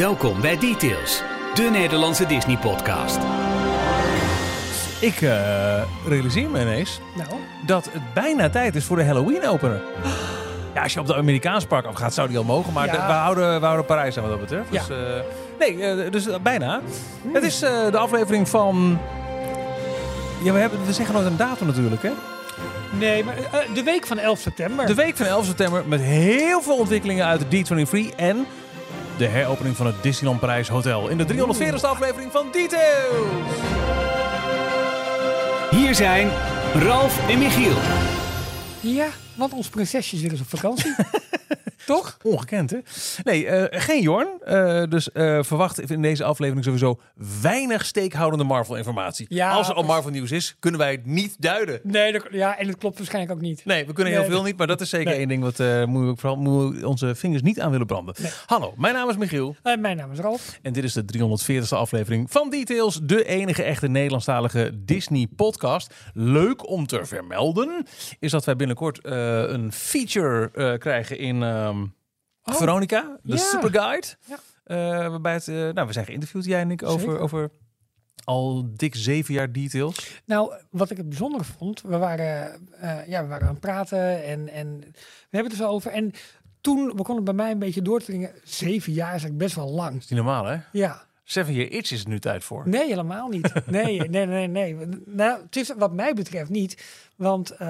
Welkom bij Details, de Nederlandse Disney-podcast. Ik eh, realiseer me ineens Nou, dat het bijna tijd is voor de Halloween-opener. Ja, als je op de Amerikaanse park afgaat, zou die al mogen. Maar Ja. de- we, houden, we houden Parijs aan wat dat betreft. Ja. Dus, eh, nee, eh, dus bijna. Het is eh, de aflevering van... Ja, we, hebben, we zeggen nooit een datum natuurlijk, hè? nee, maar eh, de week van 11 september. De week van 11 september met heel veel ontwikkelingen uit de D23 en de heropening van het Disneyland Parijs Hotel in de 340ste aflevering van Details. Hier zijn Ralf en Michiel. Ja, want ons prinsesje weer eens op vakantie. Toch? Ongekend, hè? Nee, eh, geen Jorn. Eh, dus eh, verwacht in deze aflevering sowieso weinig steekhoudende Marvel-informatie. Ja, Als er al. Marvel-nieuws is, kunnen wij het niet duiden. Nee, dat, ja, en het klopt waarschijnlijk ook niet. Nee, we kunnen heel Nee, veel niet, maar dat is zeker Nee. één ding wat we vooral moet onze vingers niet aan willen branden. Hallo, mijn naam is Michiel mijn naam is Ralf. en dit is de 340ste aflevering van Details, de enige echte Nederlandstalige Disney-podcast. Leuk om te vermelden is dat wij binnenkort een feature krijgen in ehm, Oh. Veronica, de Ja. Superguide. Ja. Eh, waarbij het, eh, nou, we zijn geïnterviewd, jij en ik, over, Zeker. over al dik zeven jaar details. Nou, wat ik het bijzondere vond, we waren, eh, ja, we waren aan het praten en, en we hebben het er zo over. En toen begon het bij mij een beetje door te dringen. Zeven jaar is eigenlijk best wel lang. is niet normaal, hè? Ja, Seven Year Itch is het nu tijd voor. nee, helemaal niet. Nee, nee, nee, nee. Nou, het is wat mij betreft niet. Want, eh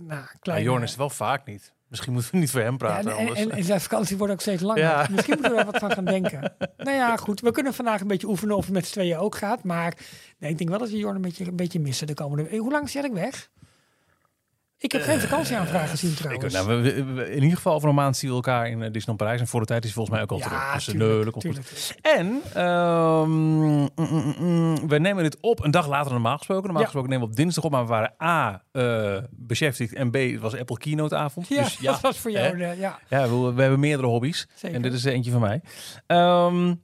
nou, kleine... Jorn is het wel vaak niet. Misschien moeten we niet voor hem Ja, praten. en, en, anders. en, en zijn vakantie wordt ook steeds langer. Ja. Misschien moeten we er wat van gaan denken. Nou ja, goed. We kunnen vandaag een beetje oefenen of het met z'n tweeën ook gaat. Maar nee, ik denk wel dat we Jorn een beetje, een beetje missen de komende... Hoe lang zit ik weg? Ik heb geen vakantieaanvraag gezien Ik, trouwens. nou, we- we- we- in ieder geval over een maand zien we elkaar in eh, Disneyland Parijs. En voor de tijd is hij volgens mij ook al terug. Dus, eh, tuurlijk, goed. tuurlijk. En ehm, mm, mm, mm, we nemen dit op een dag later normaal gesproken. Normaal Ja. gesproken nemen we op dinsdag op, maar we waren A, eh, beschäftigd en B, het was Apple Keynote avond. Ja, dus ja, dat was voor jou. hè? ja. Ja, we, we hebben meerdere hobby's. Zeker. En dit is eentje van mij. Ehm,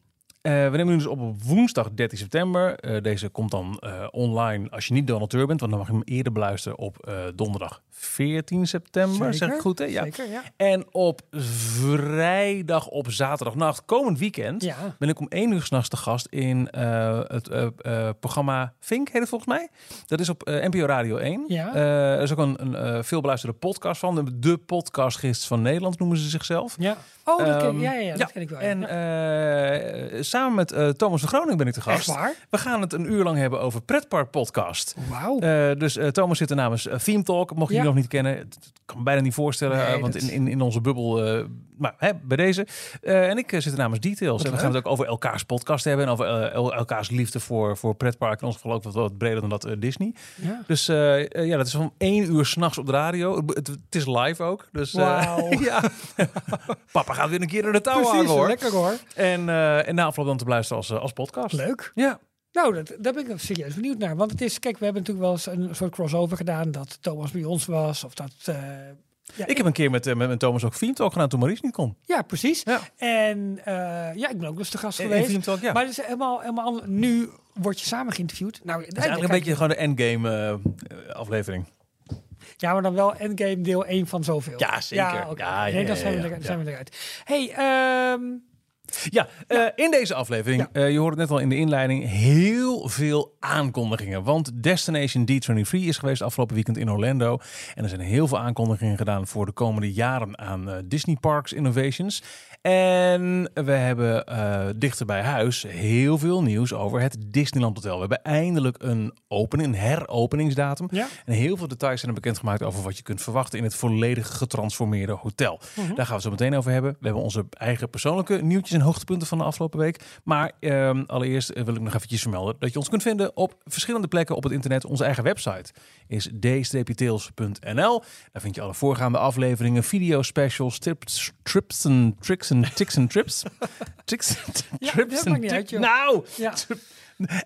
eh, we nemen nu dus op woensdag 13 september. Eh, deze komt dan eh, online als je niet donateur bent. Want dan mag je hem eerder beluisteren op donderdag 14 september. Zeg ik goed, hè? Ja. Zeker, ja. En op vrijdag op zaterdagnacht, komend weekend, Ja. ben ik om één uur s'nachts te gast in het programma Fink, heet het volgens mij. Dat is op NPO Radio 1. Ja. Er is ook een, een veel beluisterde podcast van. De, de podcastgids van Nederland noemen ze zichzelf. Ja. Oh, dat ken, Ehm, ja, ja, ja, dat ken ik wel. En samen met eh, Thomas van Groningen ben ik te Echt gast. waar? We gaan het een uur lang hebben over Pretpark Podcast. Wauw. Eh, dus eh, Thomas zit er namens Theme Talk. Mocht je Ja. die nog niet kennen, het, het kan me bijna niet voorstellen. Nee, want dat- in, in, in onze bubbel, maar hè, bij deze. Eh, en ik eh, zit er namens Details. En we gaan het ook over elkaars podcast hebben. En over eh, el- elkaars liefde voor, voor pretpark. In ons geval ook wat, wat breder dan dat Disney. ja. Dus ja, dat is om één uur s'nachts op de radio. Het, is live ook. Dus ja. Papa gaat weer een keer door de touw hangen hoor. lekker hoor. En, en na afloop dan te beluisteren als, als podcast. Leuk. Ja. Nou, dat, daar ben ik serieus benieuwd naar. Want het is, kijk, we hebben natuurlijk wel eens een soort crossover gedaan dat Thomas bij ons was. Of dat. Ja, Ik heb een keer met, eh, met, met Thomas ook Theme Talk gedaan toen Maurice niet kon. ja, precies. Ja. En eh, ja, ik ben ook eens te gast geweest. Talk, ja. Maar het is helemaal, helemaal anders. Nu word je samen geïnterviewd. Nou, Het is eigenlijk een beetje gewoon de endgame eh, aflevering. Ja, maar dan wel Endgame deel 1 van zoveel. Ja, zeker. Ja. Ja, nee, dan zijn, we, ja. zijn we eruit. hey, ehm, Ja, eh, in deze aflevering, Ja. eh, je hoort het net al in de inleiding, heel veel aankondigingen. Want Destination D23 is geweest afgelopen weekend in Orlando. En er zijn heel veel aankondigingen gedaan voor de komende jaren aan eh, Disney Parks Innovations. En we hebben eh, dichter bij huis heel veel nieuws over het Disneyland Hotel. We hebben eindelijk een opening, een heropeningsdatum. Ja. En heel veel details zijn er bekendgemaakt over wat je kunt verwachten in het volledig getransformeerde hotel. Daar gaan we zo meteen over hebben. We hebben onze eigen persoonlijke nieuwtjes en hoogtepunten van de afgelopen week. Maar ehm, allereerst eh, wil ik nog eventjes vermelden dat je ons kunt vinden op verschillende plekken op het internet. Onze eigen website is d-tails.nl. Daar vind je alle voorgaande afleveringen, video specials, tips, trips en tricks en tics en trips. trips dat en tics- uit, joh. Nou, ja.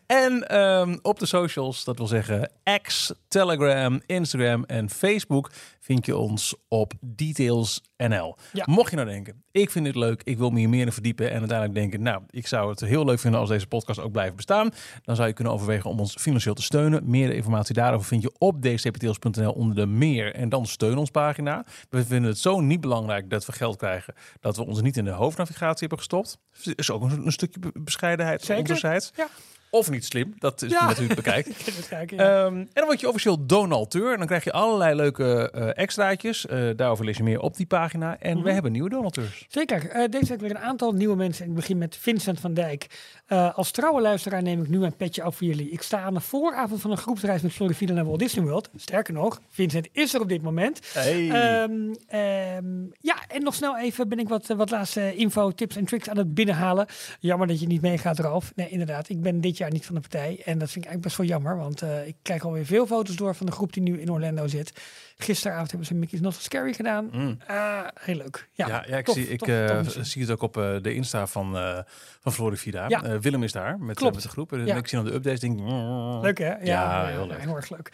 En op de socials, dat wil zeggen X, Telegram, Instagram en Facebook, vind je ons op Details NL. Ja. Mocht je nou denken, ik vind dit leuk, ik wil me hier meer in verdiepen en uiteindelijk denken, nou, ik zou het heel leuk vinden als deze podcast ook blijft bestaan, dan zou je kunnen overwegen om ons financieel te steunen. Meer informatie daarover vind je op dcptils.nl onder de meer en dan steun ons pagina. We vinden het zo niet belangrijk dat we geld krijgen dat we ons niet in de hoofdnavigatie hebben gestopt. is ook een, een stukje be- bescheidenheid Zeker. Ja. Of niet slim, dat is Ja. natuurlijk bekijkt. Kijken, ja. Ehm, en dan word je officieel donateur. En dan krijg je allerlei leuke eh, extraatjes. Eh, daarover lees je meer op die pagina. En Mhm. we hebben nieuwe donateurs. Zeker. Eh, deze week weer een aantal nieuwe mensen. Ik begin met Vincent van Dijk. Als trouwe luisteraar neem ik nu mijn petje af voor jullie. Ik sta aan de vooravond van een groepsreis met Florida naar Walt Disney World. Sterker nog, Vincent is er op dit moment. Hey. Ehm, ehm, ja, en nog snel even ben ik wat, wat laatste info, tips en tricks aan het binnenhalen. Jammer dat je niet meegaat, Ralf. Nee, inderdaad. Ik ben dit jaar niet van de partij. En dat vind ik eigenlijk best wel jammer. Want eh, ik krijg alweer veel foto's door van de groep die nu in Orlando zit. Gisteravond hebben ze Mickey's Not So Scary gedaan. Mm. Ah, heel leuk. Ja, Ja, ja, ik, tof, zie, ik tof, eh, tof zie het ook op eh, de Insta van, van. Ja. Eh, Willem is daar met, de groep. En Ja. ik zie dan de updates. Denk. Leuk hè? Ja, Ja, heel leuk. Heel erg leuk.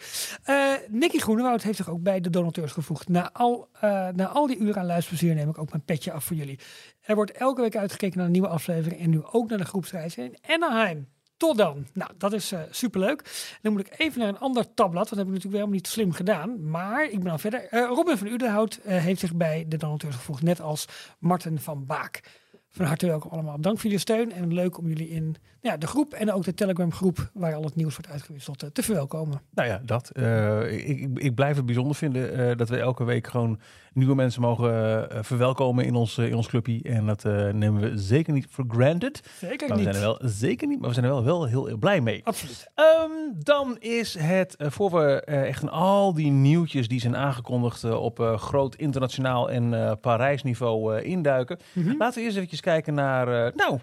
Nicky Groenewoud heeft zich ook bij de donateurs gevoegd. Na al, na al die uren aan luisterplezier neem ik ook mijn petje af voor jullie. Er wordt elke week uitgekeken naar een nieuwe aflevering en nu ook naar de groepsreizen in Anaheim. Tot dan. Nou, dat is eh superleuk. Dan moet ik even naar een ander tabblad, want dat heb ik natuurlijk helemaal niet slim gedaan. Maar ik ben al verder. Eh, Robin van Udenhout eh, heeft zich bij de donateurs gevoegd, net als Martin van Baak. Van harte welkom allemaal. Dank voor jullie steun en leuk om jullie in ja, de groep en ook de Telegram groep waar al het nieuws wordt uitgewisseld te verwelkomen. Nou ja, dat. Ik, ik, blijf het bijzonder vinden dat we elke week gewoon nieuwe mensen mogen eh, verwelkomen in ons, eh, in ons clubje. En dat eh, nemen we zeker niet for granted. Zeker Maar we niet. zijn er wel zeker niet, maar we zijn er wel, wel heel, heel blij mee. Absoluut. Ehm, dan is het, eh, voor we eh, echt in al die nieuwtjes die zijn aangekondigd eh, op eh, groot internationaal en eh Parijsniveau eh, induiken. Mhm. Laten we eerst even kijken naar, eh, nou...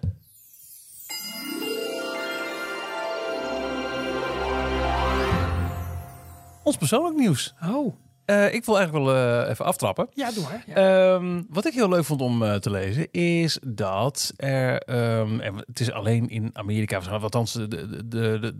Ons persoonlijk nieuws. Oh, Eh, ik wil eigenlijk wel eh, even aftrappen. ja, doe maar. Ja. Ehm, wat ik heel leuk vond om eh, te lezen is dat er, ehm, en het is alleen in Amerika, althans, de, de, de, de,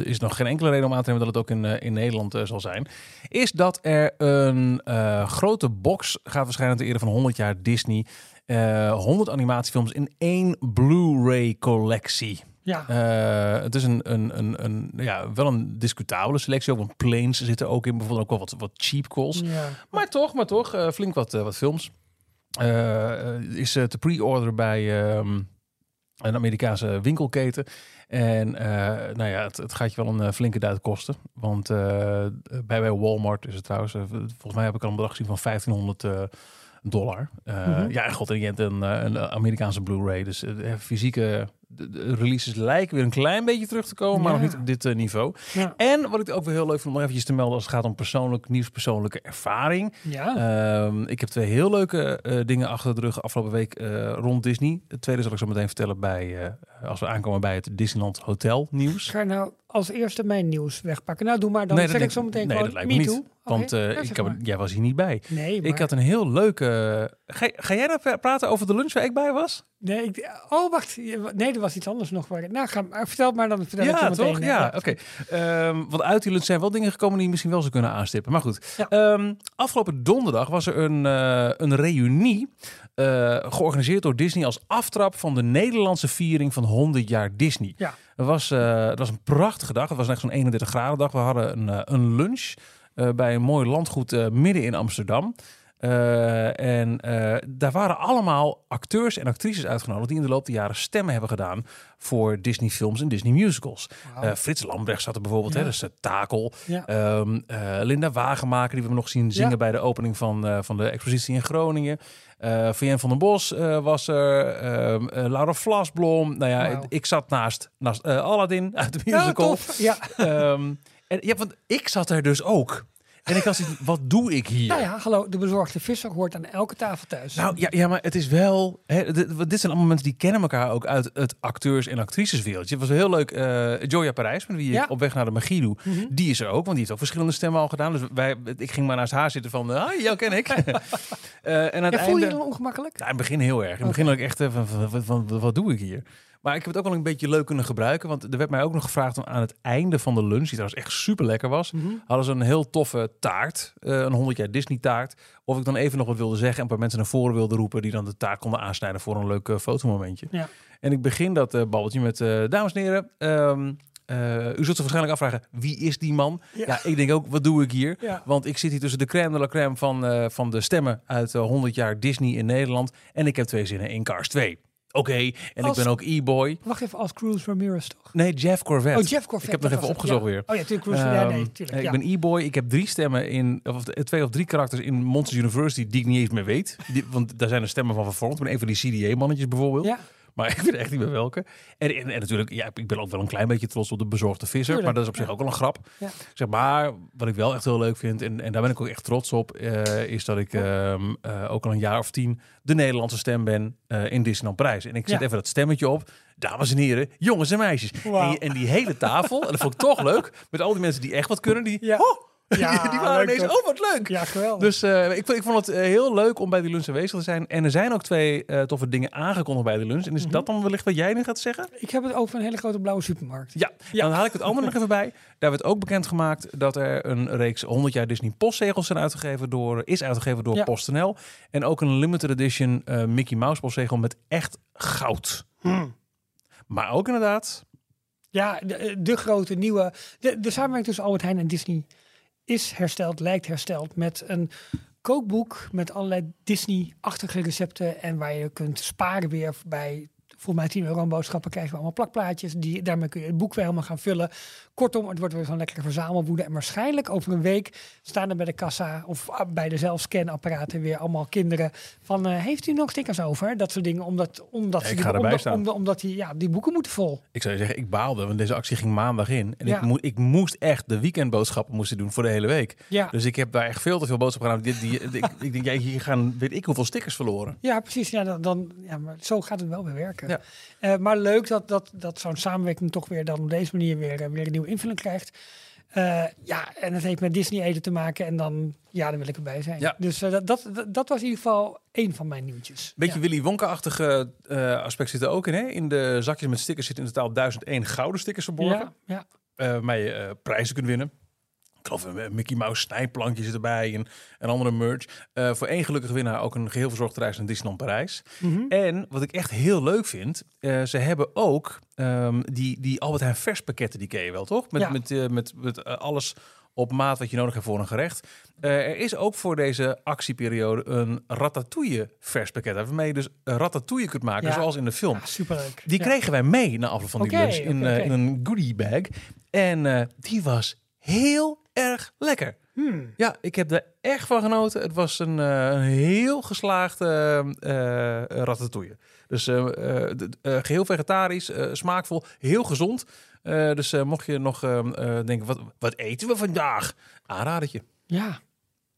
er is nog geen enkele reden om aan te nemen dat het ook in, in Nederland zal zijn, is dat er een grote box gaat verschijnen ter ere van 100 jaar Disney. Eh 100 animatiefilms in één Blu-ray collectie. Ja. Eh, het is een, een, een, een, ja, wel een discutabele selectie. Ook een planes zitten ook in. Bijvoorbeeld ook wel wat, wat cheap calls. ja. Maar toch, maar toch, eh, flink wat, eh, wat films. Is te pre-order bij ehm, een Amerikaanse winkelketen. En nou ja, het, het gaat je wel een flinke duit kosten. Want bij, bij Walmart is het trouwens, volgens mij heb ik al een bedrag gezien van 1500 eh, dollar. Mhm. Ja, god, en je hebt een, een Amerikaanse Blu-ray. Dus fysieke de, de releases lijken weer een klein beetje terug te komen, maar Ja. nog niet op dit eh, niveau. Ja. En wat ik ook weer heel leuk vond om nog eventjes te melden als het gaat om persoonlijk nieuws, persoonlijke ervaring. ja. Ehm, ik heb twee heel leuke eh, dingen achter de rug afgelopen week eh, rond Disney. Het tweede zal ik zo meteen vertellen bij, als we aankomen bij het Disneyland Hotel nieuws. Ga nou als eerste mijn nieuws wegpakken. Nou, doe maar. Dan Nee, zeg ik zo meteen nee, gewoon dat lijkt me niet. Oké, Want ja, ik heb, jij was hier niet bij. Nee, maar... Ik had een heel leuke... Ga, ga jij nou praten over de lunch waar ik bij was? Nee, ik... Oh, wacht. Nee, er was iets anders nog. Waar... Nou, ga... maar vertel maar dan. Vertel ik ja, toch? eh, Ja, oké. Ehm, want uit die lunch zijn wel dingen gekomen die je misschien wel zou kunnen aanstippen. Maar goed. Ja. Ehm, afgelopen donderdag was er een, eh, een reunie eh, georganiseerd door Disney als aftrap van de Nederlandse viering van 100 jaar Disney. Ja. Het was, eh, het was een prachtige dag. Het was echt zo'n 31 graden dag. We hadden een, eh, een lunch eh, bij een mooi landgoed eh, midden in Amsterdam. Eh, en eh, daar waren allemaal acteurs en actrices uitgenodigd die in de loop der jaren stemmen hebben gedaan voor Disney films en Disney musicals. Eh, Frits Lambrecht zat er bijvoorbeeld, Ja. hè, dus uh, Takel. Ja. Linda Wagenmaker, die we nog zien zingen Ja. bij de opening van, van de expositie in Groningen. Eh Vian van den Bos was er. Ehm, eh, Laura Vlasblom. Nou ja, ik zat naast, naast Aladdin uit de Ja, musical. tof. Ja. Ehm, en ja, want ik zat er dus ook. En ik zoiets, wat doe ik hier? Nou ja, hallo. De bezorgde visser hoort aan elke tafel thuis. Nou ja, ja, maar het is wel. Hè, dit, zijn allemaal mensen die kennen elkaar ook uit het acteurs- en actriceswereldje. Het was heel leuk. eh Joya Parijs, met wie Ja. ik op weg naar de magie doe, Mhm. die is er ook. Want die heeft ook verschillende stemmen al gedaan. Dus wij, ik ging maar naast haar zitten van, ah, jou ken ik. Eh, en aan het voel je je einde... dan ongemakkelijk? Nou, in het begin heel erg. In het begin ook echt eh, van, van, van, van, wat doe ik hier? Maar ik heb het ook wel een beetje leuk kunnen gebruiken. Want er werd mij ook nog gevraagd om aan het einde van de lunch, die trouwens echt super lekker was, Mhm. hadden ze een heel toffe taart. eh, een 100 jaar Disney taart. Of ik dan even nog wat wilde zeggen en een paar mensen naar voren wilde roepen die dan de taart konden aansnijden voor een leuk eh, fotomomentje. Ja. En ik begin dat eh, babbeltje met, dames en heren, ehm, eh, u zult zich waarschijnlijk afvragen, wie is die man? Ja. Ja. ik denk ook, wat doe ik hier? Ja. Want ik zit hier tussen de crème de la crème van, van de stemmen uit eh, 100 jaar Disney in Nederland. En ik heb twee zinnen in Cars 2. Oké, en Als- ik ben ook e-boy. Wacht even, als Cruz Ramirez toch? Nee, Jeff Corvette. Oh, Jeff Corvette. Ik heb nog even opgezocht Ja. weer. Oh ja, natuurlijk. Cruz. ja, nee, Ehm, tuurlijk. ik ja. ben e-boy. Ik heb drie stemmen in, of twee of drie karakters in Monsters University die ik niet eens meer weet. Die, want daar zijn de stemmen van vervormd. Ik ben een van die CDA-mannetjes bijvoorbeeld. Ja, Maar ik weet echt niet meer welke. En, en, en natuurlijk, ja, ik ben ook wel een klein beetje trots op de bezorgde visser. Tuurlijk, maar dat is op zich ja. ook wel een grap. Ja. Zeg maar, wat ik wel echt heel leuk vind, en, en daar ben ik ook echt trots op, eh, is dat ik ehm, eh, ook al een jaar of tien de Nederlandse stem ben eh, in Disneyland Parijs. En ik zet even dat stemmetje op. Dames en heren, jongens en meisjes. En, en die hele tafel, en dat vond ik toch leuk, met al die mensen die echt wat kunnen, die, Ja. oh, Ja, die waren ineens, toch? oh wat leuk. ja geweldig. Dus eh, ik, vond, ik vond het eh, heel leuk om bij die lunch aanwezig te zijn. En er zijn ook twee eh, toffe dingen aangekondigd bij de lunch. En is Mhm. dat dan wellicht wat jij nu gaat zeggen? ik heb het over een hele grote blauwe supermarkt. Ja, Ja. dan haal ik het andere nog even bij. Daar werd ook bekendgemaakt dat er een reeks 100 jaar Disney postzegels zijn uitgegeven door, is uitgegeven door Ja. PostNL. En ook een limited edition Mickey Mouse postzegel met echt goud. Hmm. Maar ook inderdaad, Ja, de, de grote nieuwe. De, de samenwerking tussen Albert Heijn en Disney is hersteld, lijkt hersteld met een kookboek met allerlei Disney-achtige recepten en waar je kunt sparen weer bij. Volgens mij 10 euro aan boodschappen krijgen we allemaal plakplaatjes. Die, daarmee kun je het boek weer helemaal gaan vullen. Kortom, het wordt weer zo'n lekkere verzamelwoede. En waarschijnlijk over een week staan er bij de kassa of ah, bij de zelfscanapparaten weer allemaal kinderen van... eh, heeft u nog stickers over? Dat soort dingen. Omdat, omdat, Ik ga erbij omdat, staan. omdat, omdat die, ja, die boeken moeten vol. ik zou je zeggen, ik baalde, want deze actie ging maandag in. En Ja. ik, ik moest echt de weekendboodschappen moesten doen voor de hele week. Ja. Dus ik heb daar echt veel te veel boodschappen gedaan. Die, die, ik, ik denk, ja, hier gaan weet ik hoeveel stickers verloren. Ja, precies. Ja, dan, dan, ja, maar zo gaat het wel weer werken. Ja. Eh, maar leuk dat, dat, dat zo'n samenwerking toch weer dan op deze manier weer, eh, weer een nieuwe invulling krijgt. Eh, ja, en het heeft met Disney eten te maken. En dan, ja, dan wil ik erbij zijn. Ja. Dus dat, dat, dat, was in ieder geval één van mijn nieuwtjes. Beetje ja. Willy Wonka-achtige aspect zit er ook in. Hè? In de zakjes met stickers zitten in totaal 1001 gouden stickers verborgen. Ja, ja. waarmee je prijzen kunt winnen. Ik geloof een Mickey Mouse snijplankje zit erbij en, en andere merch. Eh, voor één gelukkige winnaar ook een geheel verzorgde reis naar Disneyland Parijs. Mhm. En wat ik echt heel leuk vind, eh, ze hebben ook ehm, die, die Albert Heijn vers pakketten, die ken je wel toch? Met, Ja. met, eh, met, met eh, alles op maat wat je nodig hebt voor een gerecht. Er is ook voor deze actieperiode een ratatouille vers pakket. Waarmee je dus ratatouille kunt maken, Ja. zoals in de film. Ja, superleuk. Die Ja. kregen wij mee na afloop van die lunch in, in een goodie bag. En die was heel erg lekker. Hmm. Ja, ik heb er echt van genoten. Het was een, eh, een heel geslaagde eh, ratatouille. Dus eh, eh, eh, geheel vegetarisch, smaakvol, heel gezond. Dus mocht je nog eh, eh, denken, wat, wat eten we vandaag? Aanradertje. Ja.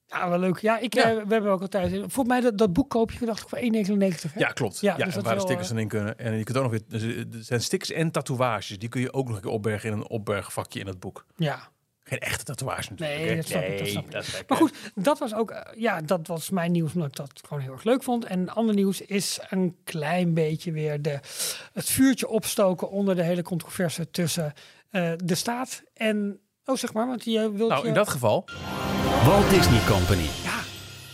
Ja, wel leuk. Ja, ik, Ja. eh, we hebben ook altijd... Volgens mij dat, dat boek koop je gedacht voor 1,99. hè? Ja, klopt. Ja, Ja, dus waar de wel, stickers in kunnen. En je kunt ook nog weer, er zijn stickers en tatoeages. Die kun je ook nog een keer opbergen in een opbergvakje in het boek. Ja. Geen echte tatoeage natuurlijk. Nee, dat snap ik, dat Nee, snap ik. dat is lekker. Maar goed, dat was ook, eh, ja, dat was mijn nieuws, omdat ik dat gewoon heel erg leuk vond. En ander nieuws is een klein beetje weer de, het vuurtje opstoken onder de hele controverse tussen eh, de staat en, oh zeg maar, want je wilt Nou, je- in dat geval, Walt Disney Company.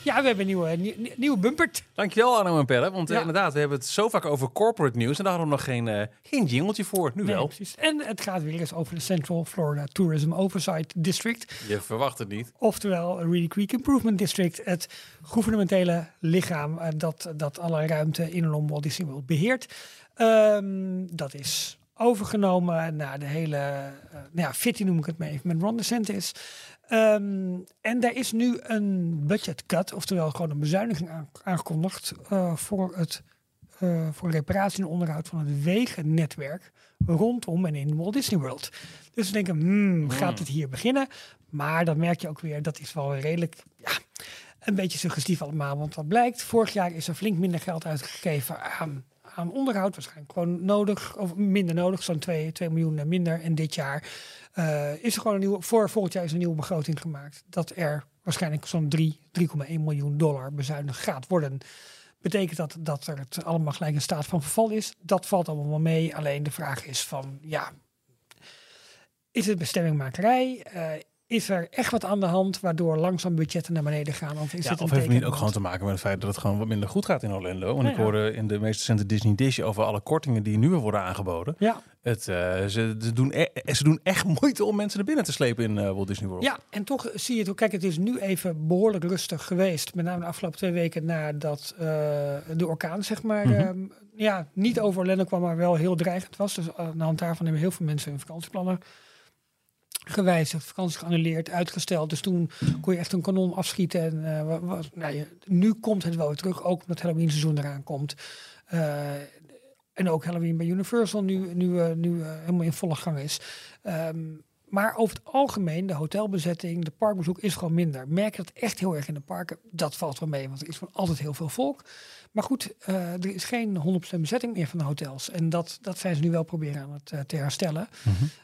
Ja, we hebben een nieuwe, nieuw- nieuwe bumpert. dankjewel Arno en Pelle. Want eh, Ja. inderdaad, we hebben het zo vaak over corporate nieuws. En daar hadden we nog geen, eh, geen jingletje voor. Nu Nee, wel. precies. En het gaat weer eens over de Central Florida Tourism Oversight District. Je verwacht het niet. Oftewel Reedy Creek Improvement District, het gouvernementele lichaam eh, dat, dat alle ruimte in en om Walt Disney World beheert. Ehm, dat is overgenomen naar de hele, nou ja, Fitty noem ik het maar even, met Ron DeSantis. Ehm, en daar is nu een budget cut, oftewel gewoon een bezuiniging aan- aangekondigd eh, voor het eh, voor reparatie en onderhoud van het wegennetwerk rondom en in Walt Disney World. Dus we denken, hmm, gaat het hier beginnen? Maar dan merk je ook weer, dat is wel redelijk, ja, een beetje suggestief allemaal. Want wat blijkt, vorig jaar is er flink minder geld uitgegeven aan, aan onderhoud. Waarschijnlijk gewoon nodig, of minder nodig, zo'n 2, 2 miljoen minder. En dit jaar eh, is er gewoon een nieuwe, voor volgend jaar is een nieuwe begroting gemaakt. Dat er waarschijnlijk zo'n 3, 3,1 miljoen dollar bezuinigd gaat worden. Betekent dat dat er het allemaal gelijk in staat van verval is? Dat valt allemaal mee. Alleen de vraag is van, ja, is het bestemmingmakerij? Uh, is er echt wat aan de hand waardoor langzaam budgetten naar beneden gaan? Of, is ja, het of heeft het niet ook gewoon te maken met het feit dat het gewoon wat minder goed gaat in Orlando? Want Ja, ik hoorde in de meest recente Disney Dish over alle kortingen die nu weer worden aangeboden. Ja, Het, eh, ze, doen e- ze doen echt moeite om mensen naar binnen te slepen in eh, Walt Disney World. ja, en toch zie je het ook. Kijk, het is nu even behoorlijk rustig geweest. Met name de afgelopen twee weken nadat eh, de orkaan, zeg maar, Mhm. ehm, ja, niet over Orlando kwam, maar wel heel dreigend was. Dus aan de hand daarvan hebben heel veel mensen hun vakantieplannen gewijzigd, vakanties geannuleerd, uitgesteld. Dus toen kon je echt een kanon afschieten. En, eh, wa- was, nou, nu komt het wel weer terug, ook omdat Halloween seizoen eraan komt. Eh, en ook Halloween bij Universal nu, nu, eh, nu helemaal in volle gang is. Ehm, maar over het algemeen, de hotelbezetting, de parkbezoek is gewoon minder. Merk je dat echt heel erg in de parken? Dat valt wel mee, want er is van altijd heel veel volk. Maar goed, er is geen 100% bezetting meer van de hotels. En dat, dat zijn ze nu wel proberen aan het te herstellen.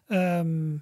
Ehm,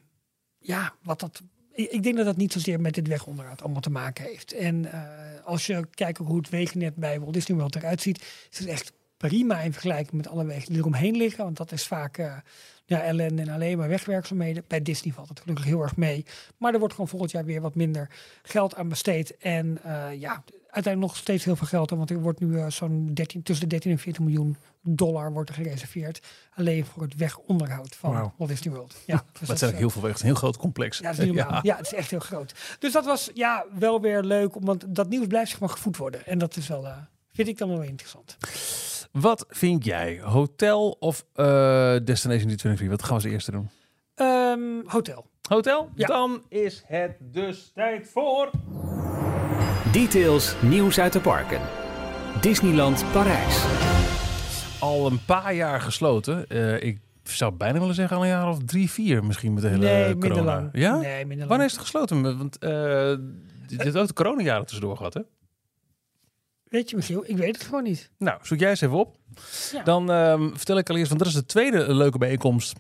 ja, wat dat. Ik denk dat dat niet zozeer met dit wegonderhoud allemaal te maken heeft. En eh, als je kijkt hoe het wegennet bij Walt Disney World eruit ziet, is het echt prima in vergelijking met alle wegen die eromheen liggen. Want dat is vaak eh, ja, ellende en alleen maar wegwerkzaamheden. Bij Disney valt het gelukkig heel erg mee. Maar er wordt gewoon volgend jaar weer wat minder geld aan besteed. En eh, ja, uiteindelijk nog steeds heel veel geld. Want er wordt nu eh, zo'n 13, tussen de 13 en 14 miljoen dollar wordt er gereserveerd. Alleen voor het wegonderhoud van Wauw. Walt Disney World. Ja, dus Maar dat het is, ook heel veel wegen. Een heel groot complex. ja, normaal. Ja. het is echt heel groot. Dus dat was ja, wel weer leuk, want dat nieuws blijft zeg maar gevoed worden. En dat is wel, eh, vind ik dan wel interessant. Wat vind jij? Hotel of eh, Destination D23? Wat gaan we als eerste doen? Ehm, hotel. Hotel? Ja. Dan is het dus tijd voor... Details nieuws uit de parken. Disneyland Parijs. Al een paar jaar gesloten. Eh, ik zou bijna willen zeggen al een jaar of drie, vier misschien met de hele nee, corona. minder lang. Ja? Nee, minder lang. Wanneer is het gesloten? Want eh dit heeft ook de coronajaren tussendoor gehad, hè? Weet je Michiel, ik weet het gewoon niet. Nou, zoek jij eens even op. Ja. Dan ehm, vertel ik al eerst, want dat is de tweede leuke bijeenkomst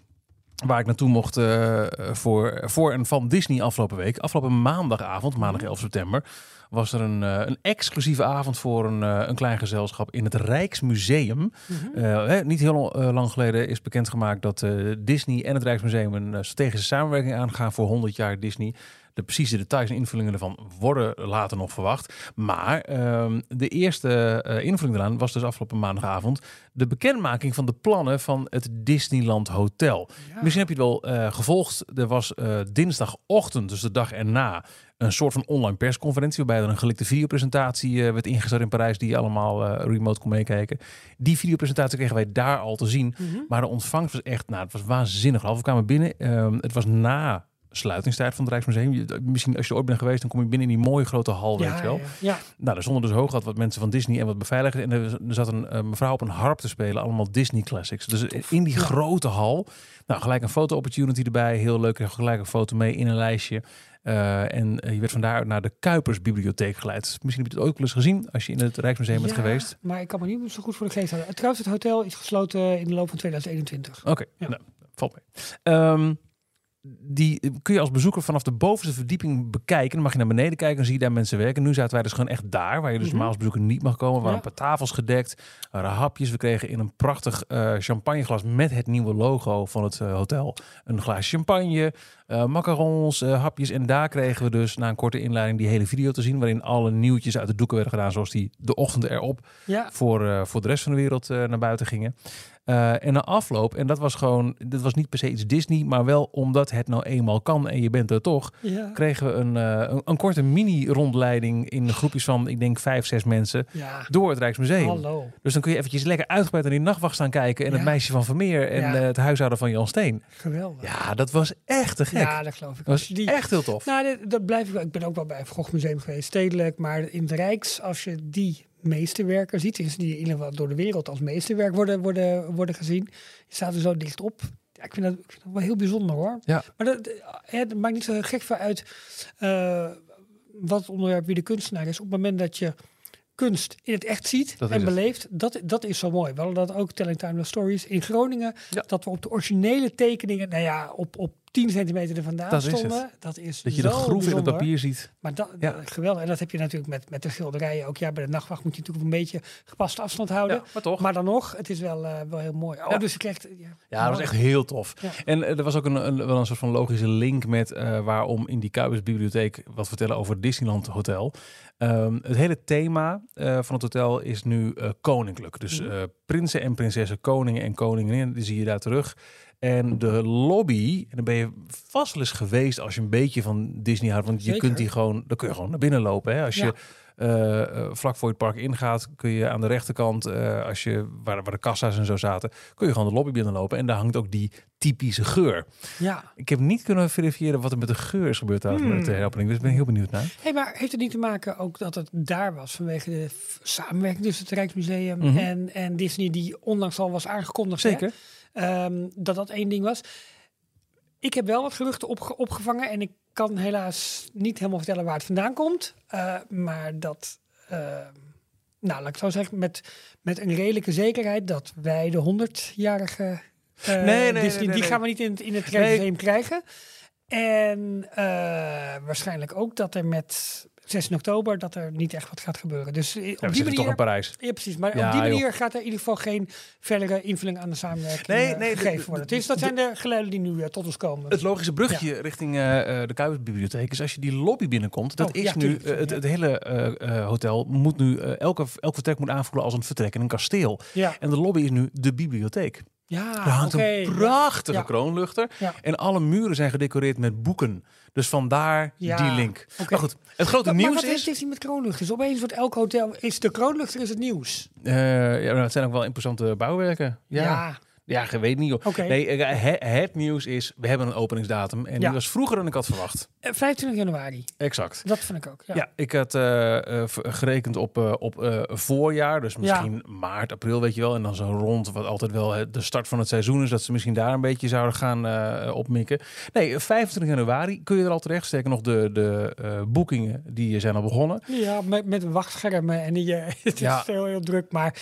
waar ik naartoe mocht eh, voor, voor en van Disney afgelopen week. Afgelopen maandagavond, maandag 11 september, was er een, eh, een exclusieve avond voor een, eh, een klein gezelschap in het Rijksmuseum. Mhm. Hè, niet heel lang geleden is bekendgemaakt dat Disney en het Rijksmuseum een strategische samenwerking aangaan voor 100 jaar Disney. De precieze details en invullingen ervan worden later nog verwacht. Maar ehm, de eerste eh, invulling eraan was dus afgelopen maandagavond de bekendmaking van de plannen van het Disneyland Hotel. Ja. Misschien heb je het wel eh, gevolgd. Er was eh, dinsdagochtend, dus de dag erna, een soort van online persconferentie. Waarbij er een gelikte videopresentatie eh, werd ingezet in Parijs. Die je allemaal remote kon meekijken. Die videopresentatie kregen wij daar al te zien. Mhm. Maar de ontvangst was echt, nou, het was waanzinnig. We kwamen binnen. ehm, het was na sluitingstijd van het Rijksmuseum. Misschien als je er ooit bent geweest, dan kom je binnen in die mooie grote hal, weet je wel. Ja, ja. Nou, er stonden dus hoog wat mensen van Disney en wat beveiligers. En er, zat een eh, mevrouw op een harp te spelen, allemaal Disney classics. Dus in die Ja. grote hal, nou gelijk een foto opportunity erbij, heel leuk. Gelijk een foto mee in een lijstje. Eh, en eh, je werd vandaar naar de Kuipersbibliotheek geleid. Misschien heb je het ook wel eens gezien als je in het Rijksmuseum bent Ja, geweest. Maar ik kan me niet zo goed voor de geest houden. Trouwens, het hotel is gesloten in de loop van 2021. Oké, Ja. nou, valt mee. Ehm, die kun je als bezoeker vanaf de bovenste verdieping bekijken. Dan mag je naar beneden kijken en zie je daar mensen werken. Nu zaten wij dus gewoon echt daar, waar je dus Mhm. normaal als bezoeker niet mag komen. Er waren Ja. een paar tafels gedekt, er waren hapjes. We kregen in een prachtig eh, champagneglas met het nieuwe logo van het eh, hotel een glaas champagne, eh, macarons, hapjes. En daar kregen we dus na een korte inleiding die hele video te zien, waarin alle nieuwtjes uit de doeken werden gedaan, zoals die de ochtend erop Ja, voor, voor de rest van de wereld naar buiten gingen. Eh, en na afloop, en dat was gewoon, dit was niet per se iets Disney, maar wel omdat het nou eenmaal kan en je bent er toch, ja. kregen we een, eh, een, een korte mini-rondleiding in groepjes van, ik denk, vijf, zes mensen ja. door het Rijksmuseum. Hallo. Dus dan kun je eventjes lekker uitgebreid aan die nachtwacht staan kijken en het meisje van Vermeer en eh, het huishouden van Jan Steen. Geweldig. Ja, dat was echt te gek. Ja, dat geloof ik. dat was die, echt heel tof. Nou, dat blijf ik wel. Ik ben ook wel bij het Museum geweest, stedelijk. Maar in het Rijks, als je die meesterwerken ziet, is die in ieder geval door de wereld als meesterwerk worden, worden, worden gezien. Je staat er zo dicht op. Ja, ik, vind dat, ik vind dat wel heel bijzonder hoor. Ja. Maar dat, hè, het maakt niet zo gek veel uit eh, wat het onderwerp wie de kunstenaar is. Op het moment dat je kunst in het echt ziet Dat en beleeft, dat, dat is zo mooi. We hadden dat ook Telling Timeless Stories in Groningen. Ja. Dat we op de originele tekeningen, nou ja, op, op 10 centimeter er vandaan Dat is het. stonden. Dat is Dat je de groef in het papier ziet. Maar dat, Ja. dat- geweldig. En dat heb je natuurlijk met, met de schilderijen ook. Ja, bij de nachtwacht moet je natuurlijk een beetje gepaste afstand houden. Ja, maar toch. Maar dan nog, het is wel, eh, wel heel mooi. Oh, Ja. dus je krijgt... Ja, Ja, dat was echt heel tof. En eh, er was ook een, een, wel een soort van logische link met eh, waarom in die Kuipers bibliotheek wat vertellen over het Disneyland Hotel. Ehm, het hele thema eh, van het hotel is nu eh, koninklijk. Dus Mhm. eh, prinsen en prinsessen, koningen en koninginnen, die zie je daar terug. En de lobby, en dan ben je vast wel eens geweest als je een beetje van Disney houdt. Want je Zeker. kunt die gewoon, dan kun je gewoon naar binnen lopen. Hè? Als Ja. je eh, eh, vlak voor het park ingaat, kun je aan de rechterkant, eh, als je, waar, waar de kassa's en zo zaten, kun je gewoon de lobby binnenlopen. En daar hangt ook die typische geur. Ja. Ik heb niet kunnen verifiëren wat er met de geur is gebeurd tijdens Hmm. de opening. Dus ik ben heel benieuwd naar. Hey, maar heeft het niet te maken ook dat het daar was vanwege de samenwerking tussen het Rijksmuseum Mhm. en, en Disney, die onlangs al was aangekondigd? hè? Ehm, dat dat één ding was. Ik heb wel wat geruchten opge- opgevangen en ik kan helaas niet helemaal vertellen waar het vandaan komt. Eh, maar dat, eh, nou laat ik zo zeggen, met, met een redelijke zekerheid dat wij de 100-jarige Nee, nee, nee, Disney, nee, die gaan we niet in het, in het krijgen. En eh, waarschijnlijk ook dat er met 16 oktober dat er niet echt wat gaat gebeuren. Dus eh, Ja, op we die zitten toch manier, in Parijs. ja, precies. Maar Ja, op die joh. manier gaat er in ieder geval geen verdere invulling aan de samenwerking Nee, eh, nee, gegeven de- worden. de- Dus dat zijn de geluiden die nu eh, tot ons komen. Het logische bruggetje richting eh, eh, de Kuipersbibliotheek is als je die lobby binnenkomt. Dat Oh, is ja, nu, tuurlijk, het, hele eh, eh, hotel moet nu, elke, elk vertrek moet aanvoelen als een vertrek in een kasteel. ja, En de lobby is nu de bibliotheek. ja Er hangt een prachtige Ja. kroonluchter. Ja. En alle muren zijn gedecoreerd met boeken. Dus vandaar Ja, die link. Maar goed, het grote Maar, maar nieuws wat heeft is... Disney met kroonluchters? Opeens wordt elk hotel... Is de kroonluchter is het nieuws? eh, ja, het zijn ook wel imposante bouwwerken. Ja, ja. Ja, je weet niet. Nee, eh, he- het nieuws is, we hebben een openingsdatum. En Ja. die was vroeger dan ik had verwacht. Eh, 25 januari. Exact. Dat vind ik ook. Ja. Ja, ik had eh, eh, gerekend op, eh, op eh, voorjaar. Dus misschien maart, april, weet je wel. En dan zo rond, wat altijd wel eh, de start van het seizoen is. Dat ze misschien daar een beetje zouden gaan eh, opmikken. Nee, 25 januari kun je er al terecht. Sterker nog, de, de eh, boekingen die zijn al begonnen. Ja, met, met wachtschermen en die, eh, het is heel, heel druk. Maar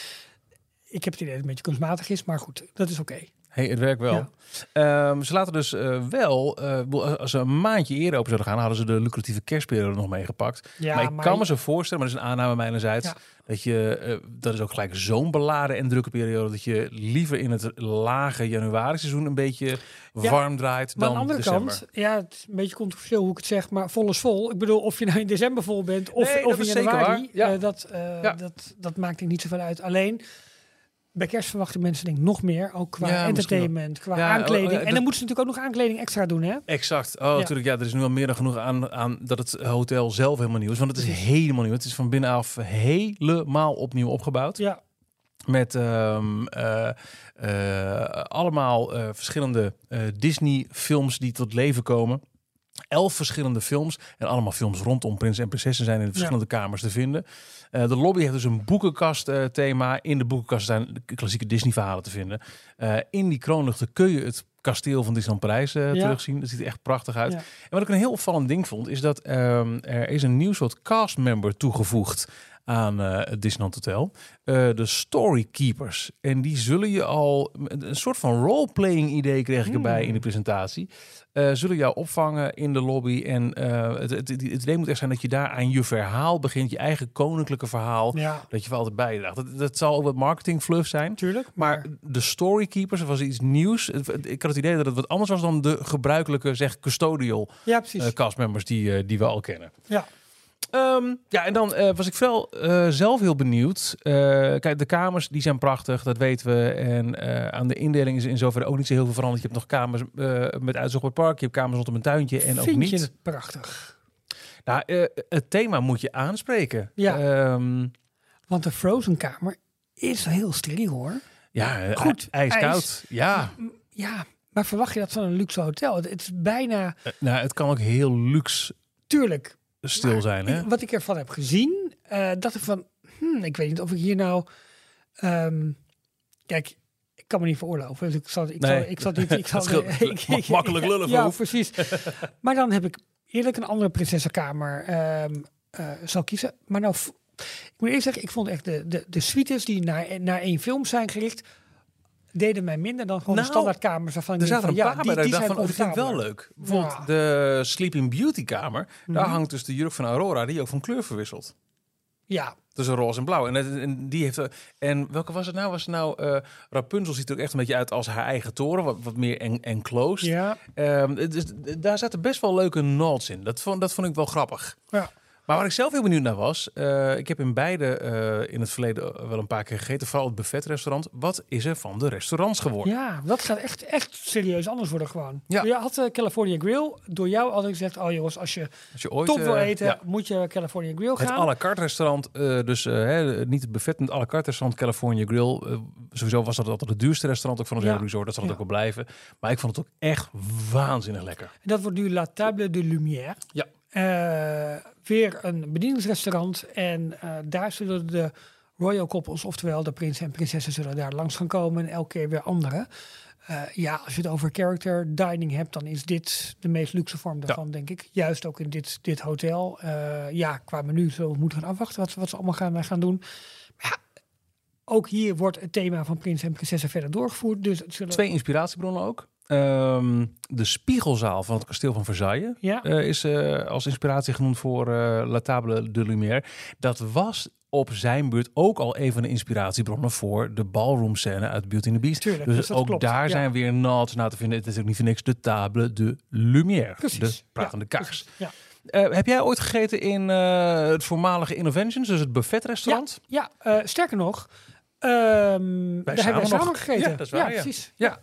ik heb het idee dat het een beetje kunstmatig is. Maar goed, dat is oké. Hey, het werkt wel. Ja. Ehm, ze laten dus eh, wel, eh, bedoel, als ze een maandje eerder open zouden gaan, hadden ze de lucratieve kerstperiode nog meegepakt. Ja, maar ik kan me zo voorstellen, maar dat is een aanname mijnerzijds, Ja. dat je, eh, dat is ook gelijk zo'n beladen en drukke periode, dat je liever in het lage januari seizoen een beetje warm draait Maar dan aan de andere december. kant, ja, het is een beetje controversieel hoe ik het zeg, maar vol is vol. Ik bedoel, of je nou in december vol bent of, Nee, of dat in januari, eh, dat, eh, dat, dat maakt ik niet zoveel uit. Alleen, bij kerst verwachten mensen denk ik nog meer, ook qua Ja, entertainment, qua Ja, aankleding. oh, ja, en dan moeten ze natuurlijk ook nog aankleding extra doen, hè? Exact. Oh, Ja. natuurlijk. Ja, er is nu al meer dan genoeg aan, aan dat het hotel zelf helemaal nieuw is. Want het is helemaal nieuw. Het is van binnenaf helemaal opnieuw opgebouwd. Ja, Met ehm, eh, eh, allemaal eh, verschillende Disney-films die tot leven komen. Elf verschillende films. En allemaal films rondom prins en prinsessen zijn in de verschillende kamers te vinden. Eh, de lobby heeft dus een boekenkast-thema. in de boekenkast zijn de klassieke Disney-verhalen te vinden. Eh, in die kroonluchten kun je het kasteel van Disneyland Parijs eh, Ja. terugzien. Dat ziet er echt prachtig uit. Ja. En wat ik een heel opvallend ding vond, is dat ehm, er is een nieuw soort castmember toegevoegd aan eh, het Disneyland Hotel. Eh, de Storykeepers. En die zullen je al, een soort van roleplaying idee kreeg ik erbij Hmm. in de presentatie. Eh, zullen jou opvangen in de lobby. En het, het, het idee moet echt zijn dat je daar aan je verhaal begint. Je eigen koninklijke verhaal. ja, Dat je voor altijd bijdraagt. Dat, dat zal ook wat marketing fluff zijn. natuurlijk. Maar de storykeepers was iets nieuws. Ik had het idee dat het wat anders was dan de gebruikelijke, zeg, custodial Ja, precies. castmembers die, die we al kennen. ja. Ehm, ja, en dan eh, was ik wel eh, zelf heel benieuwd. Eh, kijk, de kamers die zijn prachtig, dat weten we. En aan de indeling is in zoverre ook niet zo heel veel veranderd. Je hebt nog kamers met uitzicht op het park. Je hebt kamers rondom een tuintje en ook Vind niet. je het prachtig? Nou, het thema moet je aanspreken. Ja. Ehm, Want de Frozen kamer is heel steriel, hoor. ja, Goed, ijskoud. ijs. Ja, Ja, maar verwacht je dat van een luxe hotel? Het, het is bijna, nou, het kan ook heel luxe tuurlijk, stil Maar zijn, hè? ik- wat ik ervan heb gezien, eh dacht ik van, hmm, ik weet niet of ik hier nou, ehm, kijk, ik kan me niet veroorloven. Dus ik zal, ik Nee, zal, ik zal niet, ik zal, ik- Makkelijk lullen, Ja, precies. maar dan heb ik eerlijk een andere prinsessenkamer ehm eh, zal kiezen. Maar nou, ik moet eerst zeggen, ik vond echt de, de, de suites die naar, naar één film zijn gericht, deden mij minder dan gewoon Nou, de standaardkamers. Waarvan Er zaten een van, paar ja, die, die dacht zijn van, oh, vind ik wel leuk. Bijvoorbeeld Ja. de Sleeping Beauty kamer. Daar Mhm. hangt dus de jurk van Aurora, die ook van kleur verwisselt. Ja, Tussen roze en blauw. En, het- en die heeft. eh, En welke was het nou? Was het nou eh, Rapunzel ziet er ook echt een beetje uit als haar eigen toren, wat, wat meer en- enclosed. ja, het is- daar zaten best wel leuke nods in. Dat vond, dat vond ik wel grappig. ja. Maar waar ik zelf heel benieuwd naar was, eh, ik heb in beide eh, in het verleden wel een paar keer gegeten, vooral het buffetrestaurant. Wat is er van de restaurants geworden? Ja, dat gaat echt, echt serieus anders worden gewoon. Ja. Je had eh, California Grill. Door jou altijd gezegd, oh jongens, als je Als je ooit top wil eh, eten, ja, moet je California Grill het gaan. à la carte restaurant, eh, dus eh, hè, niet het buffet, het à la carte restaurant California Grill. eh, sowieso was dat altijd het duurste restaurant ook van ons Ja. hele resort. Dat zal het ook wel blijven. Maar ik vond het ook echt waanzinnig lekker. En dat wordt nu La Table de Lumière. Ja. Eh, weer een bedieningsrestaurant. En eh, daar zullen de royal koppels, oftewel de prins en prinsessen, zullen daar langs gaan komen. En elke keer weer andere. Eh, ja, als je het over character dining hebt, dan is dit de meest luxe vorm daarvan, denk ik. Juist ook in dit, dit hotel. Ja, qua menu zullen we moeten gaan afwachten wat, ze- wat ze allemaal gaan, gaan doen. Maar ja, ook hier wordt het thema van prins en prinsessen verder doorgevoerd. Dus het zullen... Twee inspiratiebronnen ook. Ehm, de spiegelzaal van het kasteel van Versailles Ja. eh, is eh, als inspiratie genoemd voor eh, La Table de Lumière. Dat was op zijn beurt ook al een van de inspiratiebronnen voor de ballroom scène uit Beauty and the Beast. Tuurlijk, dus dus ook klopt, daar ja. zijn weer nods naar te vinden. Het is ook niet voor niks de Table de Lumière. Precies. De pratende Ja, kaars. Ja. Heb jij ooit gegeten in het voormalige Innoventions, dus het buffetrestaurant? Ja, eh, sterker nog, ehm daar hebben we samen nog. gegeten. Ja, dat is waar, ja. precies. Ja.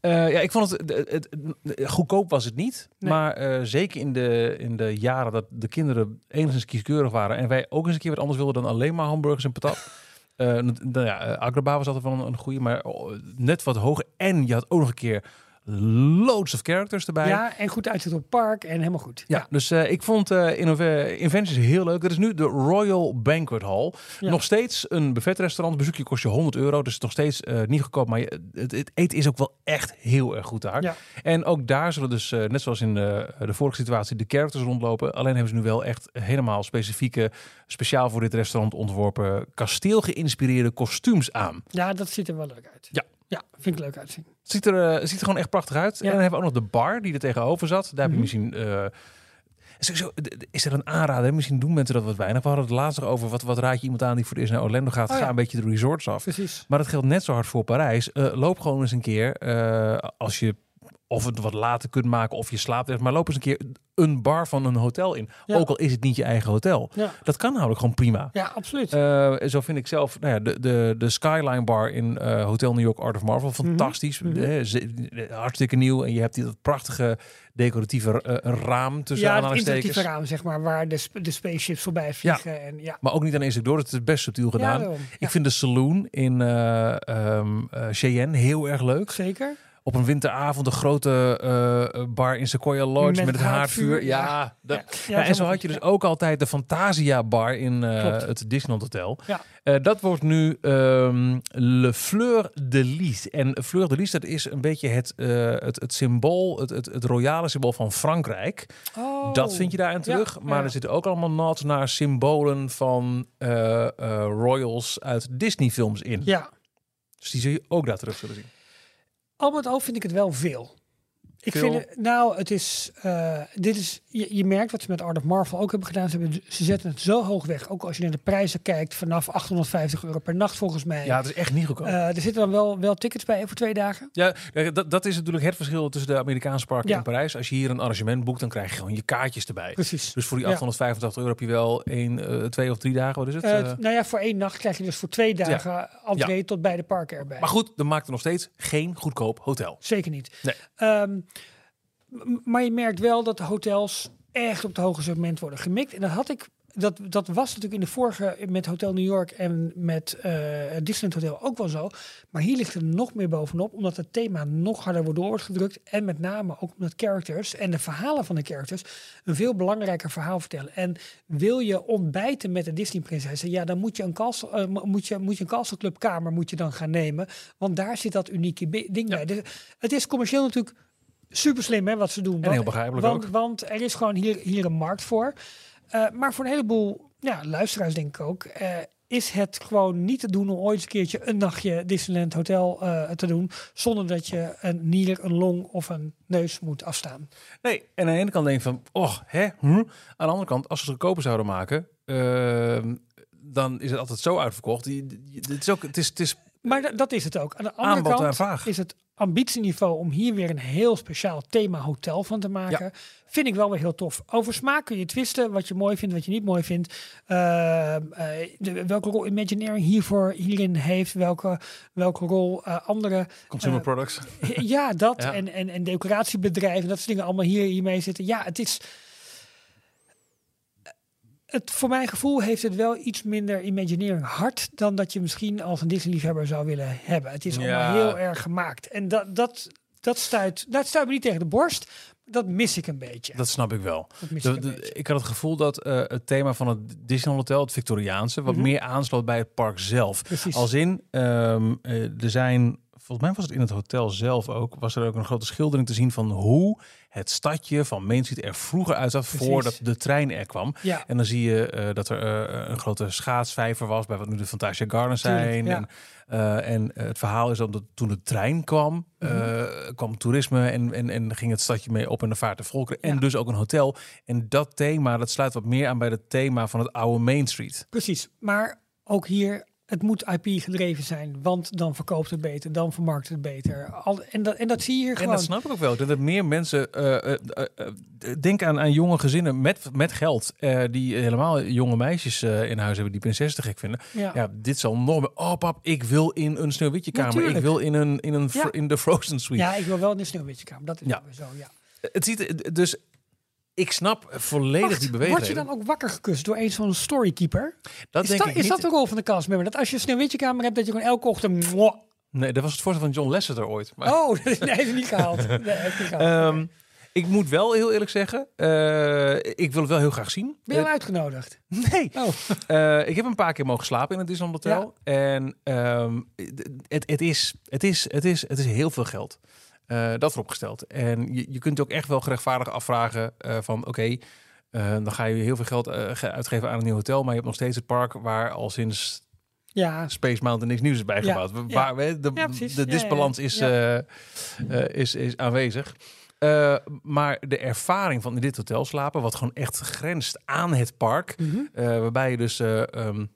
Eh, ja, ik vond het, het, het- het- goedkoop was het niet. Nee. Maar eh, zeker in de, in de jaren dat de kinderen enigszins kieskeurig waren. En wij ook eens een keer wat anders wilden dan alleen maar hamburgers en patat. Eh, nou ja, was altijd wel een, een goede, maar oh, net wat hoger. En je had ook nog een keer loads of characters erbij. Ja, en goed uitzicht op het park en helemaal goed. Ja, dus eh, ik vond eh Innov- Inventions heel leuk. Dat is nu de Royal Banquet Hall. Ja. Nog steeds een buffetrestaurant. Bezoekje kost je 100 euro. Dus nog steeds eh, niet goedkoop. Maar je- het, het eten is ook wel echt heel erg goed daar. Ja. En ook daar zullen dus, eh, net zoals in de, de vorige situatie, de characters rondlopen. Alleen hebben ze nu wel echt helemaal specifieke, speciaal voor dit restaurant ontworpen, kasteel geïnspireerde kostuums aan. Ja, dat ziet er wel leuk uit. Ja. Ja, vind ik leuk uitzien. Ziet er, eh, ziet er gewoon echt prachtig uit. Ja. En dan hebben we ook nog de bar die er tegenover zat. Daar heb je Mhm. misschien... eh, sowieso, is er een aanrader? Misschien doen mensen dat wat weinig. We hadden het laatst nog over wat, wat raad je iemand aan die voor het eerst naar Orlando gaat. Oh ja. Ga een beetje de resorts af. Precies. Maar dat geldt net zo hard voor Parijs. Eh, loop gewoon eens een keer als je of het wat later kunt maken of je slaapt. Maar loop eens een keer een bar van een hotel in. Ja. Ook al is het niet je eigen hotel. Ja, Dat kan namelijk gewoon prima. ja absoluut. Eh, zo vind ik zelf nou ja, de, de, de Skyline Bar in eh, Hotel New York Art of Marvel fantastisch. Mhm. Eh, eh, hartstikke nieuw. En je hebt die dat prachtige decoratieve raam tussen ja, het interactieve raam, zeg maar, waar de, sp- de spaceships voorbij vliegen. En, ja. Maar ook niet aan één stuk door. Het is best subtiel Ja, gedaan. daarom. ik Ja, vind de saloon in eh, Cheyenne heel erg leuk. Zeker. Op een winteravond een grote eh, bar in Sequoia Lodge met, Met het haardvuur. haardvuur, Ja, en zo had je dus ook altijd de Fantasia Bar in eh, het Disneyland Hotel. Ja. Eh, dat wordt nu ehm, Le Fleur de Lys. En Fleur de Lys, dat is een beetje het, eh, het, het symbool, het, het, het royale symbool van Frankrijk. Oh. Dat vind je daarin terug. Ja, maar er zitten ook allemaal nods naar symbolen van eh, eh, royals uit Disney films in. Ja, Dus die zul je ook daar terug zullen zien. Al met al vind ik het wel veel. Ik Veel? vind het, nou, het is, eh, dit is, je, je merkt wat ze met Art of Marvel ook hebben gedaan. Ze, hebben, ze zetten het zo hoog weg. Ook als je naar de prijzen kijkt, vanaf 850 euro per nacht volgens mij. Ja, het is echt niet goedkoop. Eh, er zitten dan wel, wel tickets bij voor twee dagen. Ja, kijk, dat, dat is natuurlijk het verschil tussen de Amerikaanse parken Ja. en Parijs. Als je hier een arrangement boekt, dan krijg je gewoon je kaartjes erbij. Precies. Dus voor die Ja. 885 euro heb je wel één, eh, twee of drie dagen, wat is het? Eh, Eh, nou ja, voor één nacht krijg je dus voor twee dagen entree tot bij de parken erbij. maar goed, dan maakt er nog steeds geen goedkoop hotel. Zeker niet. Nee. Ehm, maar je merkt wel dat de hotels echt op het hoge segment worden gemikt. En dat had ik. Dat, dat was natuurlijk in de vorige met Hotel New York en met het Disneyland Hotel ook wel zo. Maar hier ligt er nog meer bovenop, omdat het thema nog harder wordt door wordt gedrukt. En met name ook omdat characters en de verhalen van de characters een veel belangrijker verhaal vertellen. En wil je ontbijten met de Disney-prinsessen, ja, dan moet je een castle, eh, mo- moet je, moet je een Castle Club kamer moet je dan gaan nemen. Want daar zit dat unieke ding bij. Dus het is commercieel natuurlijk super slim hè, wat ze doen. En heel begrijpelijk want, ook. Want er is gewoon hier, hier een markt voor. Eh, maar voor een heleboel ja, luisteraars denk ik ook. eh, is het gewoon niet te doen om ooit eens een keertje een nachtje Disneyland Hotel eh, te doen. Zonder dat je een nier, een long of een neus moet afstaan. Nee, en aan de ene kant denk je van, oh, hè? Hm? Aan de andere kant, als ze het goedkoper zouden maken, ehm, dan is het altijd zo uitverkocht. Het is ook, het is, het is Maar da- dat is het ook. Aan de andere kant is het ambitieniveau om hier weer een heel speciaal thema hotel van te maken. Vind ik wel weer heel tof. Over smaak kun je twisten. Wat je mooi vindt, wat je niet mooi vindt. Eh, de, welke rol Imagineering hiervoor, hierin heeft. Welke, welke rol eh, andere... consumer Eh, products. Ja, dat. Ja. En, en, en decoratiebedrijven. Dat soort dingen allemaal hier, hiermee zitten. Ja, het is... Het, voor mijn gevoel heeft het wel iets minder Imagineering hard dan dat je misschien als een Disney-liefhebber zou willen hebben. Het is Ja. allemaal heel erg gemaakt. En dat, dat, dat, stuit, dat stuit me niet tegen de borst. Dat mis ik een beetje. Dat snap ik wel. De- ik de- ik had het gevoel dat eh, het thema van het Disneyland Hotel, het Victoriaanse, wat Mhm. meer aansloot bij het park zelf. Precies. Als in, eh, er zijn, volgens mij was het in het hotel zelf ook, was er ook een grote schildering te zien van hoe het stadje van Main Street er vroeger uitzag Precies. voordat de trein er kwam. ja, En dan zie je eh, dat er eh, een grote schaatsvijver was bij wat nu de Fantasia Gardens zijn. ja. En, eh, en het verhaal is dat toen de trein kwam, Mhm. kwam toerisme en, en, en ging het stadje mee op in de vaart de volkeren. En Ja. dus ook een hotel. En dat thema, dat sluit wat meer aan bij het thema van het oude Main Street. precies. Maar ook hier, het moet IP gedreven zijn. Want dan verkoopt het beter, dan vermarkt het beter. Al, en, dat, en dat zie je hier En gewoon. dat snap ik ook wel. Dat er meer mensen. eh, denk aan, aan jonge gezinnen met, met geld. die helemaal jonge meisjes in huis hebben die prinsessen te gek vinden. ja. Ja, dit zal nog meer. Oh, pap, ik wil in een sneeuwwitje kamer. Ik wil in een in een Ja. in de Frozen Suite. ja, ik wil wel in de sneeuwwitjekamer. Dat is Ja. zo, ja. Het ziet dus. Ik snap volledig Wacht, die word je dan ook wakker gekust door een zo'n storykeeper? Dat is denk dat, ik is dat de rol van de castmember? Dat als je een sneeuwwitjekamer hebt, dat je gewoon elke ochtend... Nee, dat was het voorstel van John Lasseter ooit. Maar, Oh, nee, heeft hij niet gehaald. Nee, heeft niet gehaald. ehm, ik moet wel heel eerlijk zeggen, eh, ik wil het wel heel graag zien. ben je uitgenodigd? Eh, nee, Oh, Eh, ik heb een paar keer mogen slapen in het Disneyland Hotel. En ehm, het, het, is, het, is, het, is, het is heel veel geld. Eh, dat vooropgesteld. En je, je kunt ook echt wel gerechtvaardig afvragen eh, van oké, eh, dan ga je heel veel geld ge- uitgeven aan een nieuw hotel, maar je hebt nog steeds het park waar al sinds ja. Space Mountain niks nieuws is bijgebouwd. Ja, Waar, we- de, Ja, de disbalans is, is, is aanwezig. Maar de ervaring van in dit hotel slapen, wat gewoon echt grenst aan het park, Mhm. waarbij je dus. eh, ehm,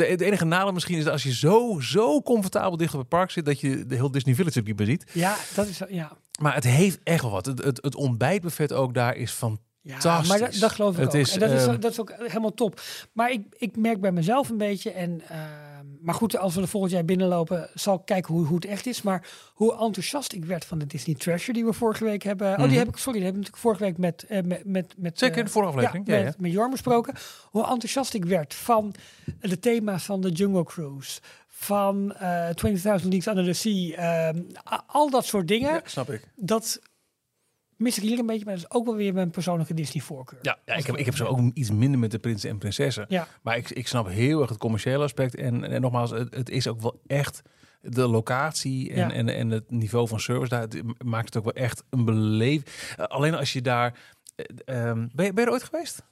het, het enige nadeel misschien is dat als je zo, zo comfortabel dicht op het park zit, dat je de heel Disney Village ook niet meer ziet. Ja, dat is... Ja. Maar het heeft echt wel wat. Het, het, het ontbijtbuffet ook daar is van. Ja, Fantastisch. maar dat, dat geloof ik Het ook. is, en dat, is, ehm, dat is ook helemaal top. Maar ik, ik merk bij mezelf een beetje... En, ehm, maar goed, als we er volgend jaar binnenlopen... zal ik kijken hoe, hoe het echt is. Maar hoe enthousiast ik werd van de Disney Treasure... die we vorige week hebben... Oh, Mhm. die heb ik... Sorry, die heb ik natuurlijk vorige week met... eh, met, met, met Zeker in eh, de vorige aflevering. Ja, Ja, met, ja. met Jorn besproken. Hoe enthousiast ik werd van de thema's van de Jungle Cruise. Van eh 20.000 Leagues Under the Sea. ehm, al dat soort dingen. Ja, snap ik. Dat mis ik hier een beetje. Maar dat is ook wel weer mijn persoonlijke Disney voorkeur. Ja, ja ik, heb, ik heb zo ook iets minder met de prinsen en prinsessen. Ja, Maar ik, ik snap heel erg het commerciële aspect. En, en nogmaals, het, het is ook wel echt de locatie en, Ja. en, en het niveau van service daar het maakt het ook wel echt een beleving. Eh, alleen als je daar. eh, ehm, ben, je, ben je er ooit geweest?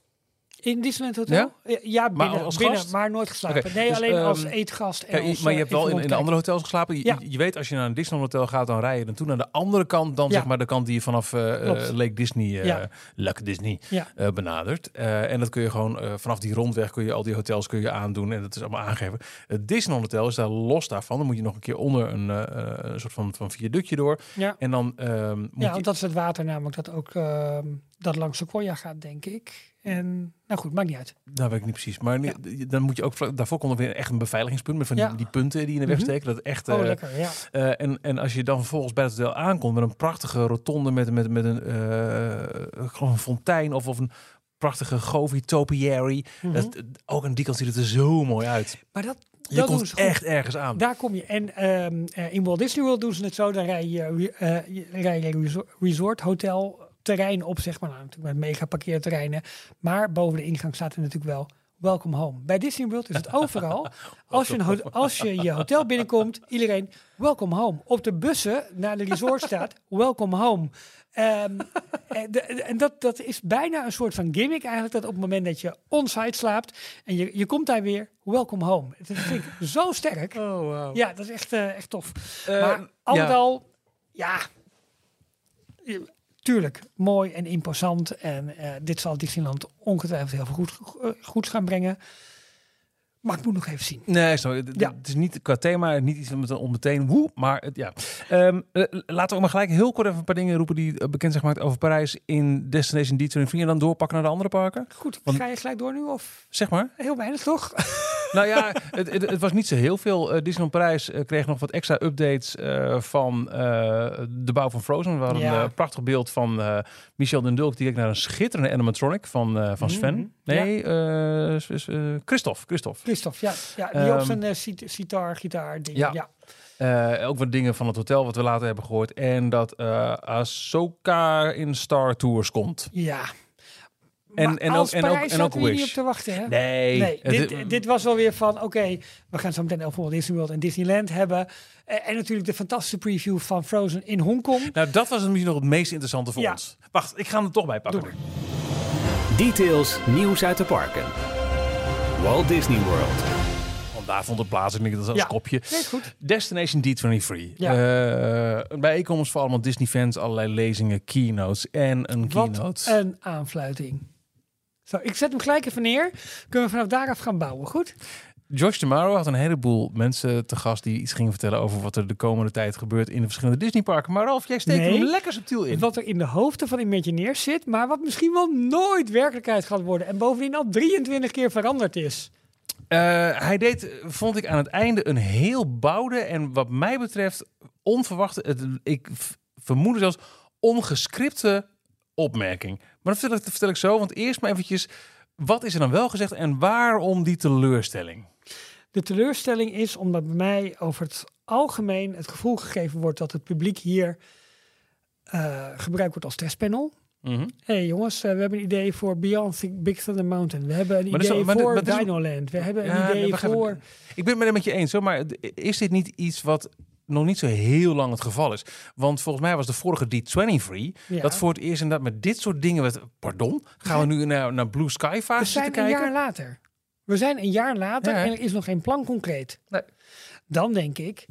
In Disneyland Hotel? Ja, ja binnen, als binnen gast? maar nooit geslapen. Nee, dus, alleen als ehm, eetgast. En Ja, als, maar je eh, hebt wel in, in andere hotels geslapen. Je, Ja. je weet als je naar een Disneyland hotel gaat, dan rij je dan toe naar de andere kant dan Ja. zeg maar de kant die je vanaf Klopt. Lake Disney, eh Ja. Lake Disney Ja. eh, benadert. Eh, en dat kun je gewoon eh, vanaf die rondweg kun je al die hotels kun je aandoen en dat is allemaal aangegeven. Het Disneyland hotel is daar los daarvan. Dan moet je nog een keer onder een, eh, eh, een soort van, van viaductje door. Ja, En dan ehm, moet ja je... want dat is het water namelijk dat ook ehm, dat langs Sequoia gaat, denk ik. En nou goed, maakt niet uit. Nou, weet ik niet precies. Maar Ja. dan moet je ook... Daarvoor komt er weer echt een beveiligingspunt met van die, Ja. die punten die in de weg Mhm. steken. Dat echt... Oh, eh, lekker, ja. Eh, en, en als je dan vervolgens bij het hotel aankomt met een prachtige rotonde met, met, met een, gewoon een fontein of, of een prachtige Govi topiary. Mhm. dat, ook aan die kant ziet het er zo mooi uit. Maar dat, Je dat komt echt ergens aan. Daar kom je. En ehm, eh, in Walt Disney World doen ze het zo. Dan rij je, je- rij je resort hotel terrein op, zeg maar. Nou, natuurlijk met mega parkeerterreinen. Maar boven de ingang staat er natuurlijk wel welcome home. Bij Disney World is het overal. Als je, een als je je hotel binnenkomt, iedereen welcome home. Op de bussen naar de resort staat welcome home. Ehm, en de- en dat, dat is bijna een soort van gimmick eigenlijk. Dat op het moment dat je on-site slaapt en je, je komt daar weer welcome home. Het vind ik zo sterk. Oh, wow. Ja, dat is echt, eh, echt tof. Eh, maar al ja. al, ja, tuurlijk, mooi en imposant. En eh, dit zal Disneyland ongetwijfeld heel veel goed, eh, goeds gaan brengen. Maar ik moet nog even zien. Nee, sorry. Ja. Het is niet qua thema, niet iets met een onmeteen woe, maar het, ja. Ehm, eh, laten we ook maar gelijk heel kort even een paar dingen roepen die bekend zijn gemaakt over Parijs in Destination D23 en dan doorpakken naar de andere parken. Goed, Want- ga je gelijk door nu of Zeg maar. heel weinig toch? nou ja, het, het, het was niet zo heel veel. Eh, Disneyland Parijs eh, kreeg nog wat extra updates eh, van de bouw van Frozen. We hadden Ja. een prachtig beeld van Michel den Dulk die kijkt naar een schitterende animatronic van, van Sven. Mhm. Nee, eh, s- s- eh, Christophe. Christophe. Christophe, ja, ja die op Ehm, zijn eh, cit- sitar, gitaar ding. ja. Ja. Ook wat dingen van het hotel wat we later hebben gehoord. En dat eh Ahsoka in Star Tours komt. ja. En- Maar en als ook- en ook- en ook Wish. niet op te wachten, hè? Nee. Dit, dit was wel weer van, oké, we gaan zo meteen over Disney World en Disneyland hebben. Eh, en natuurlijk de fantastische preview van Frozen in Hongkong. nou, dat was misschien nog het meest interessante voor Ja. ons. Wacht, ik ga hem er toch bij pakken. Doe Details, nieuws uit de parken. Walt Disney World. Want daar vond het plaats. Ik denk dat als Ja. kopje. Nee, goed. Destination D23. Ja. Eh, een bijeenkomst voor allemaal Disney-fans. Allerlei lezingen, keynotes en een Wat keynote. een aanfluiting. Zo, ik zet hem gelijk even neer. Kunnen we vanaf daaraf gaan bouwen, goed? Josh Tomorrow had een heleboel mensen te gast die iets gingen vertellen over wat er de komende tijd gebeurt in de verschillende Disneyparken. Maar Ralf, jij steekt Nee. hem lekker subtiel in. Wat er in de hoofden van Imagineers zit, maar wat misschien wel nooit werkelijkheid gaat worden. En bovendien al 23 keer veranderd is. Eh, hij deed, vond ik aan het einde, een heel bouwde en wat mij betreft onverwachte, het, ik vermoed zelfs ongescripte opmerking. Maar dat vertel ik, dat vertel ik zo, want eerst maar eventjes, wat is er dan wel gezegd en waarom die teleurstelling? De teleurstelling is omdat bij mij over het algemeen het gevoel gegeven wordt dat het publiek hier eh, gebruikt wordt als testpanel. Hé hey jongens, eh, we hebben een idee voor Beyond Big Thunder Mountain. We hebben een Maar idee voor is- Dinoland. We hebben een idee voor... Ik ben het met je eens hoor, maar is dit niet iets wat nog niet zo heel lang het geval is? Want volgens mij was de vorige D23 Ja. dat voor het eerst inderdaad met dit soort dingen, met, pardon, gaan we nu naar, naar Blue Sky We fase zijn zitten een jaar later. We zijn een jaar later Ja. en er is nog geen plan concreet. Nee. Dan denk ik,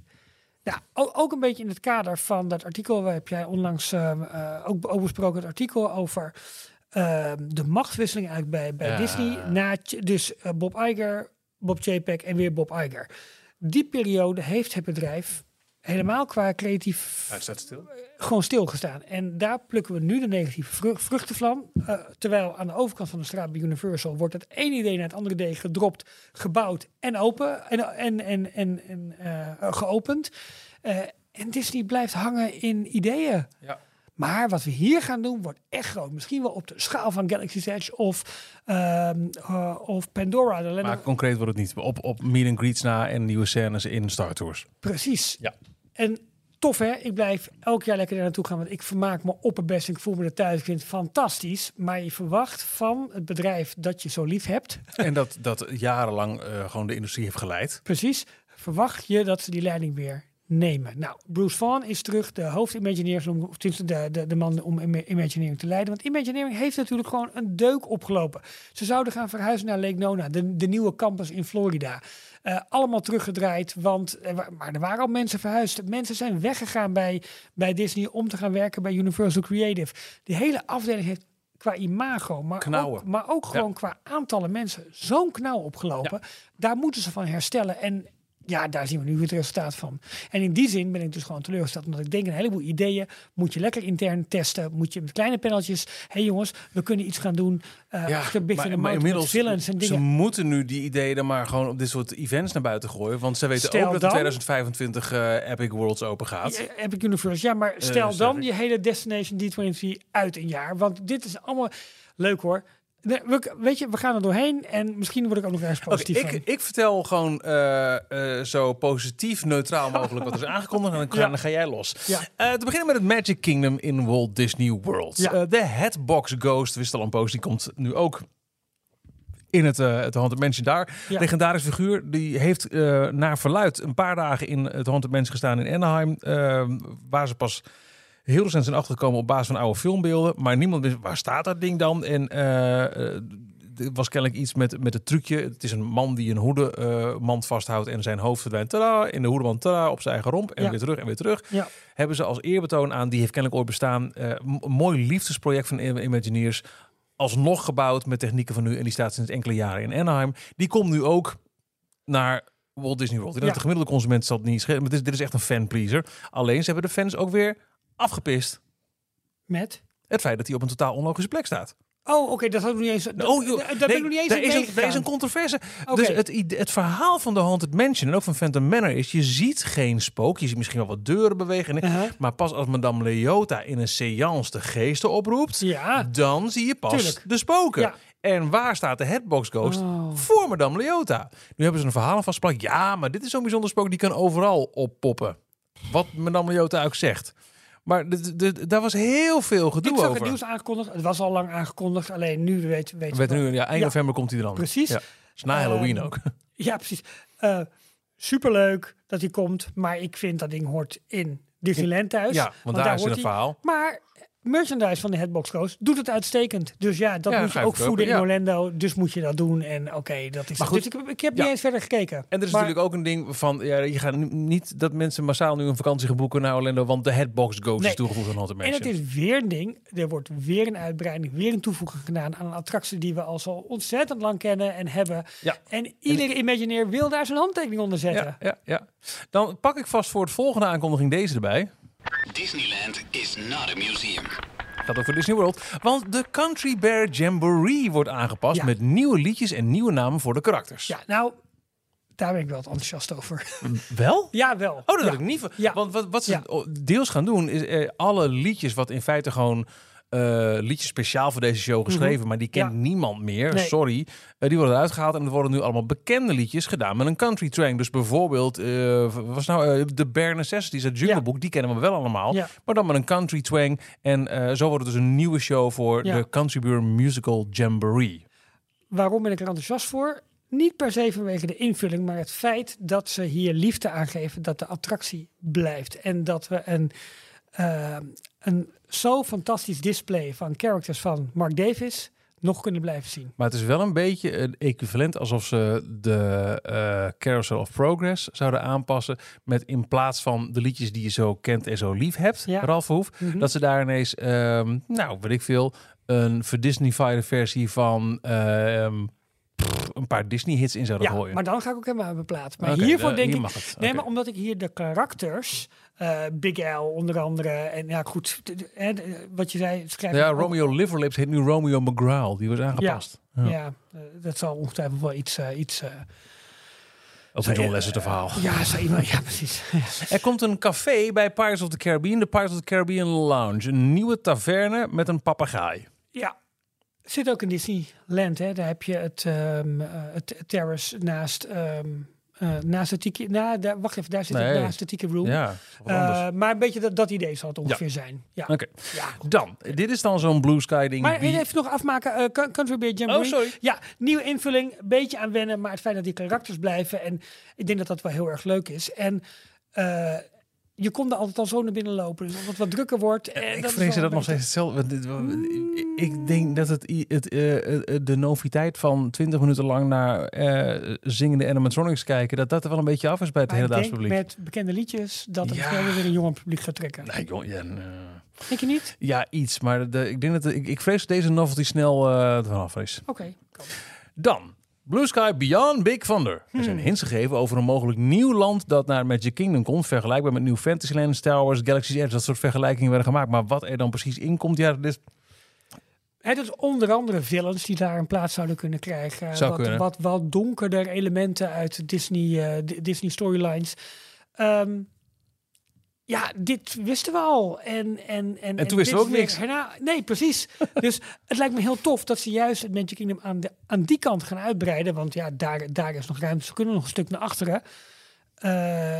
ja, ook, een beetje in het kader van dat artikel, waar heb jij onlangs ehm, eh, ook, ook besproken, het artikel over ehm, de machtswisseling eigenlijk bij, bij Ja. Disney. Na, dus eh, Bob Iger, Bob Chapek en weer Bob Iger. Die periode heeft het bedrijf helemaal qua creatief Hij staat stil. gewoon stilgestaan. En daar plukken we nu de negatieve vru- vruchten van. Eh, terwijl aan de overkant van de straat bij Universal wordt het ene idee naar het andere idee gedropt, gebouwd en open en, en, en, en, en eh, geopend. Eh, en Disney blijft hangen in ideeën. Ja. Maar wat we hier gaan doen wordt echt groot. Misschien wel op de schaal van Galaxy's Edge of, ehm, eh, of Pandora. Maar concreet wordt het niet. Op, op meet and greets na en nieuwe scènes in Star Tours. Precies. Ja. En tof hè, ik blijf elk jaar lekker er naartoe gaan, want ik vermaak me op het best. Ik voel me er thuis, ik vind het fantastisch. Maar je verwacht van het bedrijf dat je zo lief hebt, En dat, dat jarenlang eh, gewoon de industrie heeft geleid. precies, verwacht je dat ze die leiding weer nemen. Nou, Bruce Vaughan is terug, de hoofdimagineer, of tenminste de, de, de man om Ima- Imagineering te leiden. Want Imagineering heeft natuurlijk gewoon een deuk opgelopen. Ze zouden gaan verhuizen naar Lake Nona, de, de nieuwe campus in Florida. Eh, allemaal teruggedraaid, want wa- maar er waren al mensen verhuisd. Mensen zijn weggegaan bij, bij Disney om te gaan werken bij Universal Creative. Die hele afdeling heeft qua imago, maar Knauwen. ook, maar ook gewoon qua aantallen mensen zo'n knauw opgelopen. Daar moeten ze van herstellen. En ja, daar zien we nu het resultaat van. En in die zin ben ik dus gewoon teleurgesteld. Omdat ik denk, een heleboel ideeën moet je lekker intern testen. Moet je met kleine paneltjes. Hé hey jongens, we kunnen iets gaan doen. eh Thunder Mountain met villains en ze dingen. moeten nu die ideeën dan maar gewoon op dit soort events naar buiten gooien. Want ze weten Stel ook dat dan- in 2025 eh, Epic Worlds open gaat. Ja, Heb ik Universe. Ja, maar stel dan je hele Destination D23 uit een jaar. Want dit is allemaal leuk hoor. Nee, we, weet je, we gaan er doorheen. En misschien word ik ook nog ergens Oké, positief ik, ik vertel gewoon eh, eh, zo positief, neutraal mogelijk wat er is aangekondigd. En dan, Ja. dan ga jij los. Ja. Eh, te beginnen met het Magic Kingdom in Walt Disney World. Ja. De Hatbox Ghost, wist al een poos, die komt nu ook in het, eh het Haunted Mansion daar. Ja. Legendarisch figuur. Die heeft naar verluid een paar dagen in het Haunted Mansion gestaan in Anaheim. waar ze pas heel recent zijn achtergekomen op basis van oude filmbeelden. Maar niemand wist, waar staat dat ding dan? En eh, eh, er was kennelijk iets met, met het trucje. Het is een man die een hoedemand vasthoudt en zijn hoofd verdwijnt. Tada, in de hoedemand, tada, op zijn eigen romp. En Ja. weer terug en weer terug. Ja. Hebben ze als eerbetoon aan, die heeft kennelijk ooit bestaan. eh, een mooi liefdesproject van Im- Imagineers. Alsnog gebouwd met technieken van nu. En die staat sinds enkele jaren in Anaheim. Die komt nu ook naar Walt Disney World. Ik Ja. de gemiddelde consument zal het niet schelen. Maar dit is, dit is echt een fanpleaser. Alleen ze hebben de fans ook weer afgepist. Met? Het feit dat hij op een totaal onlogische plek staat. Oh, oké, dat had ik nog niet eens. dat- Oh, joh, ben ik nog niet eens daar in is, een, is een controverse. Dus het, het verhaal van de Haunted Mansion en ook van Phantom Manor is... je ziet geen spook. Je ziet misschien wel wat deuren bewegen. Uh-huh. Maar pas als Madame Leota in een seance de geesten oproept... Ja. dan zie je pas Tuurlijk. de spoken. Ja. En waar staat de Headbox Ghost? Oh. Voor Madame Leota. Nu hebben ze een verhaal vastgeplakt. Ja, maar dit is zo'n bijzonder spook. Die kan overal oppoppen. Wat Madame Leota ook zegt. Maar daar was heel veel gedoe Ik zag over. het nieuws aangekondigd. Het was al lang aangekondigd. Alleen nu weten we. Weet nu, ja, 1 Ja. november komt hij er dan. Precies. Ja. Is na Halloween Ehm, ook. Ja, precies. Eh, superleuk dat hij komt. Maar ik vind dat ding hoort in Disneyland thuis. Ja, want, daar, is hoort het hij. verhaal. Maar merchandise van de Headbox Coast doet het uitstekend. Dus ja, dat Ja, moet je ook voeden in ja. Orlando. Dus moet je dat doen. En oké, dat is Maar goed, Dus ik, ik heb ja. niet eens verder gekeken. En er is Maar- natuurlijk ook een ding van, ja, je gaat niet dat mensen massaal nu een vakantie gaan boeken naar Orlando, want de Headbox Ghost Nee. is toegevoegd aan Haunted En het is weer een ding. Er wordt weer een uitbreiding, weer een toevoeging gedaan aan een attractie die we al zo ontzettend lang kennen en hebben. Ja. En iedere Imagineer wil daar zijn handtekening onder zetten. Ja, ja, ja. Dan pak ik vast voor het volgende aankondiging deze erbij. Disneyland is not a museum. Gaat ook voor Disney World. Want de Country Bear Jamboree wordt aangepast Ja. met nieuwe liedjes en nieuwe namen voor de karakters. Ja, nou, daar ben ik wel enthousiast over. Wel? ja, wel. Oh, dat ja. had ik niet. van- Ja. Want wat, wat ze Ja. deels gaan doen, is eh, alle liedjes wat in feite gewoon eh, liedjes speciaal voor deze show geschreven, maar die kent Mhm. Ja. niemand meer. Nee. Sorry. Eh, die worden eruit gehaald en er worden nu allemaal bekende liedjes gedaan met een country twang. Dus bijvoorbeeld, eh, was nou de Bare Necessities, het Jungle Ja. Book, die kennen we wel allemaal. Ja. Maar dan met een country twang. En zo wordt het dus een nieuwe show voor de Country Bear Musical Jamboree. Waarom ben ik er enthousiast voor? Niet per se vanwege de invulling, maar het feit dat ze hier liefde aangeven dat de attractie blijft. En dat we een, een zo fantastisch display van characters van Mark Davis nog kunnen blijven zien. Maar het is wel een beetje een equivalent alsof ze de eh, Carousel of Progress zouden aanpassen. Met in plaats van de liedjes die je zo kent en zo lief hebt, Ja. Ralf Verhoef. Mhm. Dat ze daar ineens, ehm, nou weet ik veel, een verdisneyfied versie van ehm, een paar Disney hits in zouden Ja, gooien. maar dan ga ik ook helemaal mijn plaat. Maar hiervoor denk hier ik... Nee, maar omdat ik hier de karakters, eh, Big L onder andere, en ja goed, de- de- hè, de- wat je zei, schrijf Ja, Romeo Liverlips heet nu Romeo McGraw. Die was aangepast. Ja. Ja, eh, dat zal ongetwijfeld wel iets... eh, iets eh, Ook een John Lasseter verhaal. ja, iemand, ja, precies. Er komt een café bij Pirates of the Caribbean, de Pirates of the Caribbean Lounge. Een nieuwe taverne met een papegaai. Ja, zit ook in Disneyland. Hè? Daar heb je het, ehm, eh, het terrace naast, ehm, eh, naast de. Na, daar, wacht even, daar zit Nee. naast de room. Ja. Eh, maar een beetje dat, dat idee zal het ongeveer zijn. Ja. Oké. ja. Dan, dit is dan zo'n Blue Sky ding. Maar Wie- even nog afmaken. Coun- Country Bear Jamboree. Oh, sorry. Ja, nieuwe invulling. Een beetje aan wennen. Maar het feit dat die karakters blijven. En ik denk dat dat wel heel erg leuk is. En eh, je komt er altijd al zo naar binnen lopen. Dus als het wat drukker wordt. En ik dat is vrees dat nog steeds hetzelfde. Ik denk dat het, het, eh, eh, de noviteit van 20 minuten lang naar eh, zingende animatronics kijken, dat dat er wel een beetje af is bij het Maar ik hedendaags denk publiek. met bekende liedjes dat het Ja. wel weer een jonger publiek gaat trekken. Nee, joh, ja, nee. Denk je niet? ja, iets. Maar de, ik denk dat ik, ik vrees dat deze novelty snel eh er vanaf is. Oké. Dan. Blue Sky Beyond Big Thunder. Er Hmm. zijn hints gegeven over een mogelijk nieuw land dat naar Magic Kingdom komt. Vergelijkbaar met New Fantasyland, Star Wars, Galaxy's Edge. Dat soort vergelijkingen werden gemaakt. Maar wat er dan precies in komt, ja, dit is Het is onder andere villains die daar een plaats zouden kunnen krijgen. Zou wat, kunnen. wat, wat donkerder elementen uit Disney, eh, Disney storylines. Ehm, ja, dit wisten we al. En, en, en, toen wisten we ook niks. herna- nee, precies. dus het lijkt me heel tof dat ze juist het Magic Kingdom aan, de, aan die kant gaan uitbreiden. Want ja, daar, daar is nog ruimte. Ze kunnen nog een stuk naar achteren. Eh,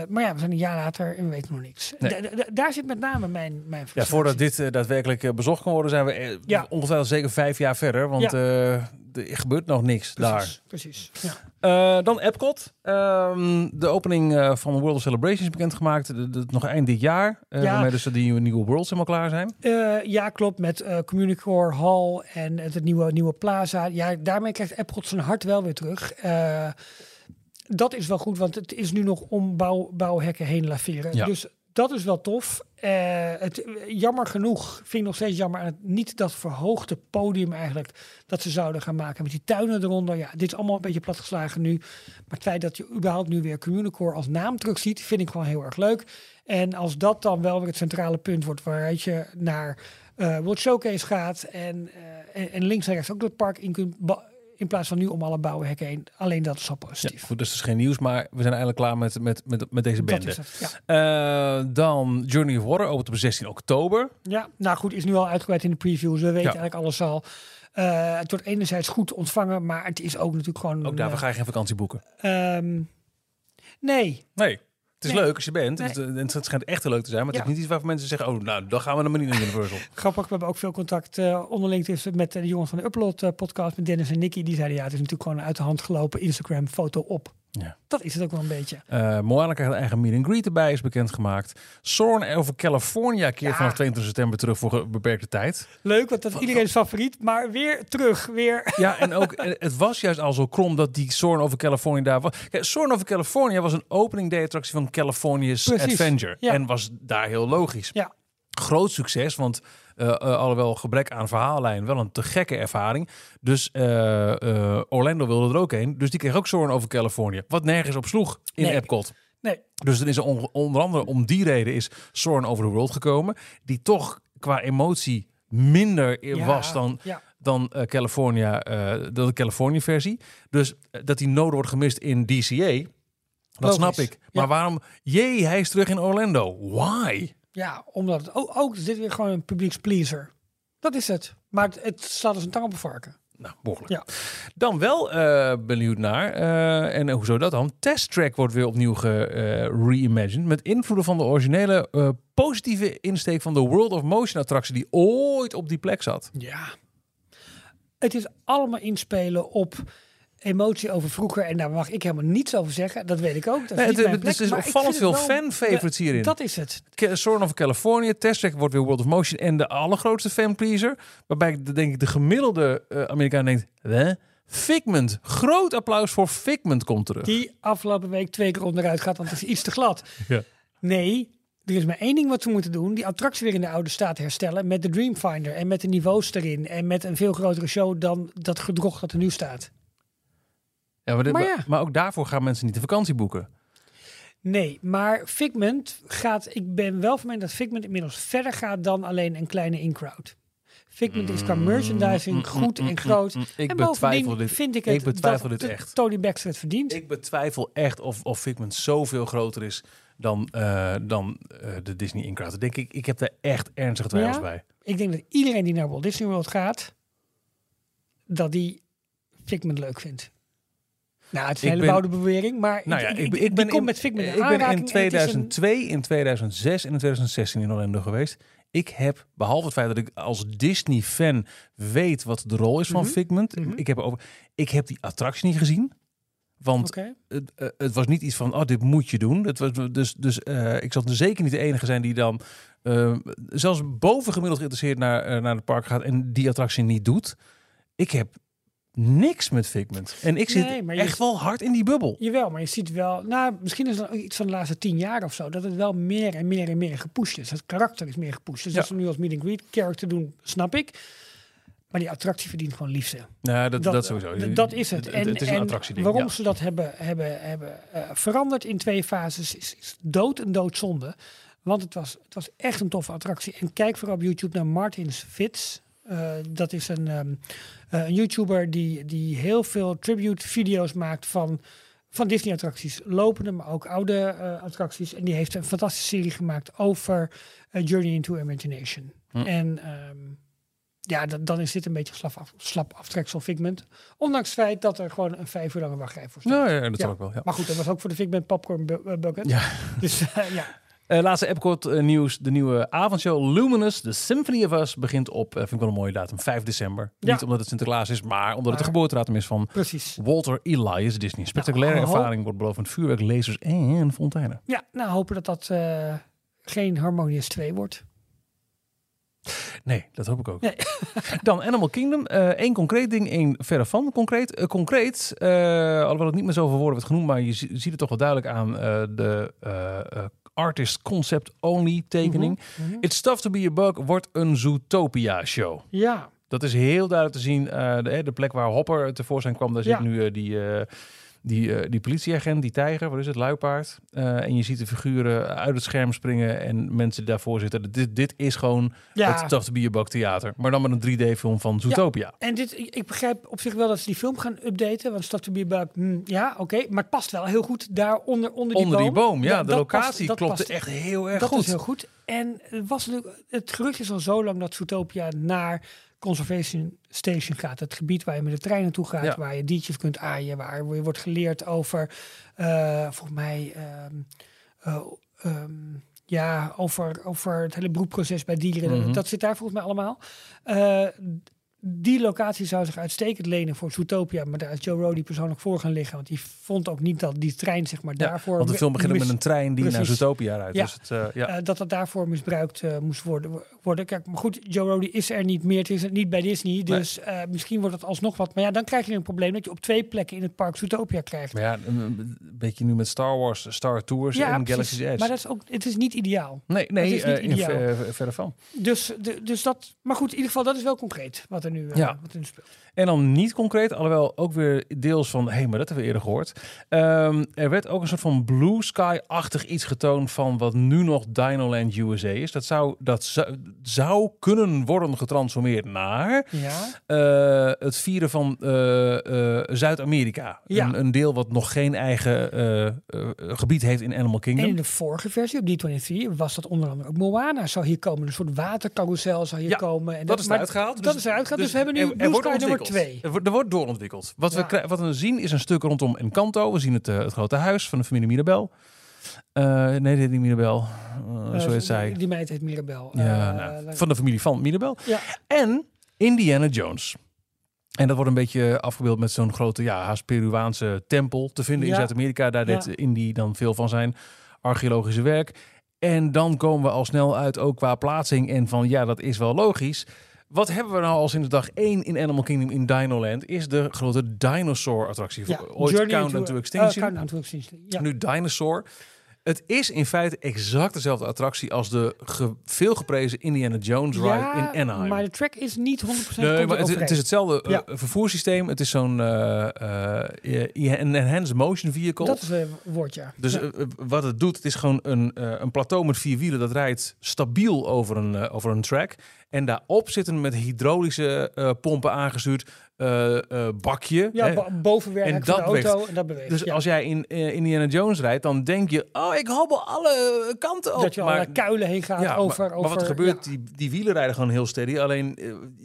maar ja, we zijn een jaar later en we weten nog niks. Nee. Da- da- daar zit met name mijn, mijn Ja, voordat dit eh, daadwerkelijk eh, bezocht kan worden, zijn we Ja. ongeveer zeker vijf jaar verder. Want er gebeurt nog niks daar. Precies, precies. Ja. Dan Epcot. Ehm, de opening van de World of Celebrations is bekendgemaakt. De, de- nog eind dit jaar. Ja. Waarmee dus die nieuwe, nieuwe Worlds helemaal klaar zijn. Ja, klopt. Met Communicore Hall en het, het nieuwe, nieuwe Plaza. Ja, daarmee krijgt Epcot zijn hart wel weer terug. Dat is wel goed, want het is nu nog om bouw, bouwhekken heen laveren. Ja. Dus dat is wel tof. Eh, het, jammer genoeg, vind ik nog steeds jammer het niet dat verhoogde podium eigenlijk dat ze zouden gaan maken met die tuinen eronder. Ja, dit is allemaal een beetje platgeslagen nu. Maar het feit dat je überhaupt nu weer Communicore als naam terugziet, vind ik gewoon heel erg leuk. En als dat dan wel weer het centrale punt wordt waaruit je naar eh World Showcase gaat en, eh, en, en links en rechts ook door het park in kunt, in plaats van nu om alle bouwhekken heen. Alleen dat is al Ja, positief. goed, dus het is geen nieuws, maar we zijn eigenlijk klaar met, met, met, met deze dat bende. is het. Ja. Eh, dan Journey of Water opent op 16 oktober. ja, nou goed, is nu al uitgebreid in de previews. We weten Ja. eigenlijk alles al. Eh, het wordt enerzijds goed ontvangen, maar het is ook natuurlijk gewoon... Ook daarvoor eh, ga je geen vakantie boeken. ehm, nee, Nee. Het is Nee. leuk als je bent. Nee. Het, schijnt echt leuk te zijn. Maar het Ja. is niet iets waarvan mensen zeggen... oh, nou, dan gaan we naar maar niet naar Universal. grappig. We hebben ook veel contact eh onderling tussen met eh, de jongens van de Upload eh, podcast, met Dennis en Nicky. Die zeiden ja, het is natuurlijk gewoon een uit de hand gelopen Instagram foto op. Ja. Dat is het ook wel een beetje. Eh Moana krijgt een eigen meet and greet erbij, is bekendgemaakt. Soarin' over California keert Ja. vanaf 22 september terug voor een beperkte tijd. Leuk, want dat is iedereen's favoriet. Maar weer terug, weer. Ja, en ook het was juist al zo krom dat die Soarin' over California daar was. Kijk, Soarin' over California was een opening day attractie van California's Precies, Adventure. ja. En was daar heel logisch. Ja. Groot succes, want alhoewel gebrek aan verhaallijn, wel een te gekke ervaring. Dus eh, eh, Orlando wilde er ook heen. Dus die kreeg ook Soarin' over California. Wat nergens op sloeg in Nee. Epcot. Nee, Dus dan is er on- onder andere om die reden is Soarin' Over the World gekomen. Die toch qua emotie minder Ja, was dan, ja. dan eh, California, eh, de California versie. Dus eh, dat die noden wordt gemist in DCA, dat Logisch. snap ik. Maar Ja. waarom? Jee, hij is terug in Orlando. Why? Ja, omdat het ook, ook dit weer gewoon een publiekspleaser. Dat is het. Maar het, het staat als een tang op een varken. Nou, mogelijk. Ja. Dan wel eh, benieuwd naar, eh, en hoezo dat dan? Test Track wordt weer opnieuw ge-reimagined met invloeden van de originele eh, positieve insteek van de World of Motion attractie die ooit op die plek zat. Ja. Het is allemaal inspelen op emotie over vroeger. En daar mag ik helemaal niets over zeggen. Dat weet ik ook. Dat is Nee, het- is plek, ik opvallend veel wel- fan-favorites Ja, hierin. Dat is het. Soarin' over California, Test Track wordt weer World of Motion en de allergrootste fanpleaser. Waarbij ik de- denk ik de gemiddelde eh, Amerikaan denkt, hè? Figment, groot applaus voor Figment komt terug. Die afgelopen week twee keer onderuit gaat, want het is iets te glad. Ja. Nee, er is maar één ding wat ze moeten doen. Die attractie weer in de oude staat herstellen. Met de Dreamfinder en met de niveaus erin. En met een veel grotere show dan dat gedrocht dat er nu staat. Ja, maar, dit- Maar maar, ja. maar ook daarvoor gaan mensen niet de vakantie boeken. Nee, maar Figment gaat... Ik ben wel van mening dat Figment inmiddels verder gaat dan alleen een kleine in-crowd. Figment is qua merchandising goed en groot. Mm, Ik en betwijfel dit. vind ik het ik betwijfel dit echt. Tony Baxter het verdient. Ik betwijfel echt of, of Figment zoveel groter is dan, eh, dan eh, de Disney Incrowd. Ik denk ik, ik heb daar echt ernstige twijfels Ja? bij. Ik denk dat iedereen die naar Walt Disney World gaat, dat die Figment leuk vindt. Nou, het is een hele ben- boude bewering, maar Nou ja, ik, ik, ik, ben- kom in, met Figment in ik ben in aanraking en het is een- 2002, in 2006 en in 2016 in Orlando geweest. Ik heb, behalve het feit dat ik als Disney-fan weet wat de rol is van Mhm. Figment, Mhm. ik, heb over, ik heb die attractie niet gezien. Want het, eh, het was niet iets van, oh, dit moet je doen. Het was, dus dus eh, ik zal zeker niet de enige zijn die dan eh, zelfs bovengemiddeld geïnteresseerd naar, naar het park gaat en die attractie niet doet. Ik heb niks met Figment. En ik zit Nee, maar je- echt wel hard in die bubbel. Jawel, maar je ziet wel, nou, misschien is het iets van de laatste tien jaar of zo, dat het wel meer en meer en meer gepusht is. Het karakter is meer gepusht. Dus Ja. dat ze nu als meet and greet character doen, snap ik. Maar die attractie verdient gewoon liefde. Dat, dat, sowieso. Dat is het. En, het is een en waarom ja. ze dat hebben, hebben, hebben eh, veranderd in twee fases is, is dood en doodzonde. Want het was, het was echt een toffe attractie. En kijk vooral op YouTube naar Martins Fits. Eh, dat is een, ehm, eh, een YouTuber die, die heel veel tribute video's maakt van, van Disney attracties. Lopende, maar ook oude eh, attracties. En die heeft een fantastische serie gemaakt over eh, Journey into Imagination. Hm. En ehm, ja, dan, dan is dit een beetje slap, af, slap aftreksel Figment. Ondanks het feit dat er gewoon een vijf uur lange wachtrij voor staat. Nou ja, dat Ja. zal ook wel. Ja. Maar goed, dat was ook voor de Figment Popcorn bu- Bucket. Ja. Dus ja. Eh, laatste Epcot eh, nieuws. De nieuwe avondshow Luminous, The Symphony of Us, begint op, eh, vind ik wel een mooie datum, 5 december. Ja. Niet omdat het Sinterklaas is, maar omdat het de geboortedatum is van Precies. Walter Elias Disney. Spectaculaire Nou, ervaring wordt beloofd met vuurwerk, lasers en fonteinen. Ja, nou hopen dat dat geen Harmonious 2 wordt. Nee, dat hoop ik ook. Nee. Dan Animal Kingdom. Eén concreet ding, één verre van concreet. Concreet, eh, alhoewel het niet meer zoveel woorden werd genoemd, maar je zi- ziet het toch wel duidelijk aan de artist concept only tekening. Mhm. It's Tough to be a Bug wordt een Zootopia show. Ja, Dat is heel duidelijk te zien. eh, de, de plek waar Hopper tevoorschijn kwam, daar Ja. zit nu eh, die, eh, die, eh, die politieagent, die tijger, wat is het, luipaard. Eh, en je ziet de figuren uit het scherm springen en mensen daarvoor zitten. Dit, dit is gewoon ja. het a Bug theater. Maar dan met een 3D-film van Zootopia. En dit, ik, begrijp op zich wel dat ze die film gaan updaten. Want be Bug, hm, ja, oké. maar het past wel heel goed daar onder, onder die Onder boom. die boom, ja. Dat- de dat locatie past- dat past. echt heel erg Dat goed. is heel goed. En het, was natuurlijk, het gerucht is al zo lang dat Zootopia naar Conservation Station gaat. Het gebied waar je met de trein naartoe gaat. Ja. Waar je diertjes kunt aaien. Waar je wordt geleerd over, eh, volgens mij, ehm, eh, ehm, ja, over, over het hele broedproces bij dieren. Mhm. Dat zit daar volgens mij allemaal. Die locatie zou zich uitstekend lenen voor Zootopia. Maar daar is Joe Rody persoonlijk voor gaan liggen. Want die vond ook niet dat die trein zeg maar Ja, daarvoor... want de film begint mis- met een trein die naar. Zootopia rijdt. Ja. Dus het, eh, ja. eh, dat dat daarvoor misbruikt eh, moest worden, worden. Kijk, maar goed, Joe Rody is er niet meer. Het is niet bij Disney. Dus misschien wordt het alsnog wat. Maar ja, dan krijg je een probleem dat je op twee plekken in het park Zootopia krijgt. maar ja, een, beetje nu met Star Wars, Star Tours en precies. Galaxy's Edge. Maar dat is ook, het is niet ideaal. nee, nee, is niet ideaal. ver- verder van. Dus, de, dus dat, maar goed, in ieder geval, dat is wel concreet wat er nu, eh, Ja. wat speelt. En dan niet concreet, alhoewel ook weer deels van, hé, hey, maar dat hebben we eerder gehoord. Ehm, er werd ook een soort van Blue Sky-achtig iets getoond van wat nu nog Dinoland USA is. Dat zou, dat zou, zou kunnen worden getransformeerd naar Ja, eh, het vieren van eh, eh, Zuid-Amerika. Ja. Een, een deel wat nog geen eigen gebied heeft in Animal en Kingdom. in de vorige versie, op D23, was dat onder andere ook Moana. Zou hier komen, een soort watercarousel zou hier Ja, komen. En dat is maar eruit gehaald. Dat is eruit gehaald, dus, we hebben nu er- er wordt 2. Er wordt, er wordt doorontwikkeld. Wat, we Ja. wat we zien is een stuk rondom Encanto. We zien het, eh, het grote huis van de familie Mirabel. Eh, nee, dit niet Mirabel. Eh, zo heet zij. Die meid heet Mirabel. Ja, nou, van de familie van Mirabel. Ja. En Indiana Jones. En dat wordt een beetje afgebeeld met zo'n grote, ja, haast Peruaanse tempel te vinden in Ja. Zuid-Amerika. Daar deed Indy dan veel van zijn archeologische werk. En dan komen we al snel uit ook qua plaatsing en van ja, dat is wel logisch. Wat hebben we nou al sinds dag 1 in Animal Kingdom in Dinoland? Is de grote dinosaur attractie. ja, Ooit Countdown to Extinction. eh, Countdown to Extinction. Ja. Nu Dinosaur. Het is in feite exact dezelfde attractie als de ge, veel geprezen Indiana Jones ride Ja, in Anaheim. maar de track is niet 100% Nee, maar het, het is hetzelfde eh, Ja. vervoerssysteem. Het is zo'n eh, eh, een enhanced motion vehicle. Dat is een woordje. dus Ja. eh, eh, wat het doet, het is gewoon een, eh, een plateau met vier wielen dat rijdt stabiel over een, eh, over een track. En daarop zitten met hydraulische eh, pompen aangestuurd eh, eh, bakje. ja, bovenwerk En van de auto beweegt. en dat beweegt. Dus ja. als jij in eh, Indiana Jones rijdt, dan denk je, oh, ik hobbel alle kanten op. dat je allerlei kuilen heen gaat ja, over, maar, maar over... wat er gebeurt, ja, die, die wielen rijden gewoon heel steady. Alleen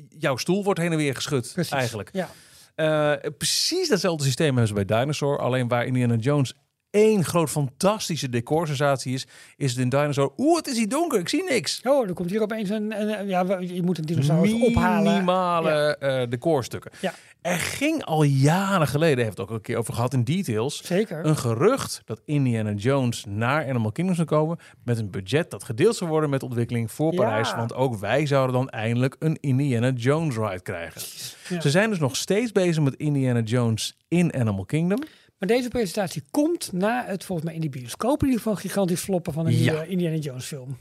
jouw stoel wordt heen en weer geschud, precies. eigenlijk. Ja. Precies datzelfde systeem hebben ze bij Dinosaur. Alleen waar Indiana Jones één groot fantastische decorsensatie is, is het in Dinosaur. Oeh, het is hier donker, ik zie niks. Oh, er komt hier opeens een... een- een- ja, je moet een dinosaurus ophalen. Minimale eh, decorstukken. Ja. Er ging al jaren geleden, heeft het ook een keer over gehad in details, Zeker. een gerucht dat Indiana Jones naar Animal Kingdom zou komen met een budget dat gedeeld zou worden met ontwikkeling voor Ja. Parijs. Want ook wij zouden dan eindelijk een Indiana Jones ride krijgen. Ja. Ze zijn dus nog steeds bezig met Indiana Jones in Animal Kingdom. Maar deze presentatie komt na het volgens mij in die bioscoop in ieder geval gigantisch floppen van een Ja. nieuwe Indiana Jones film.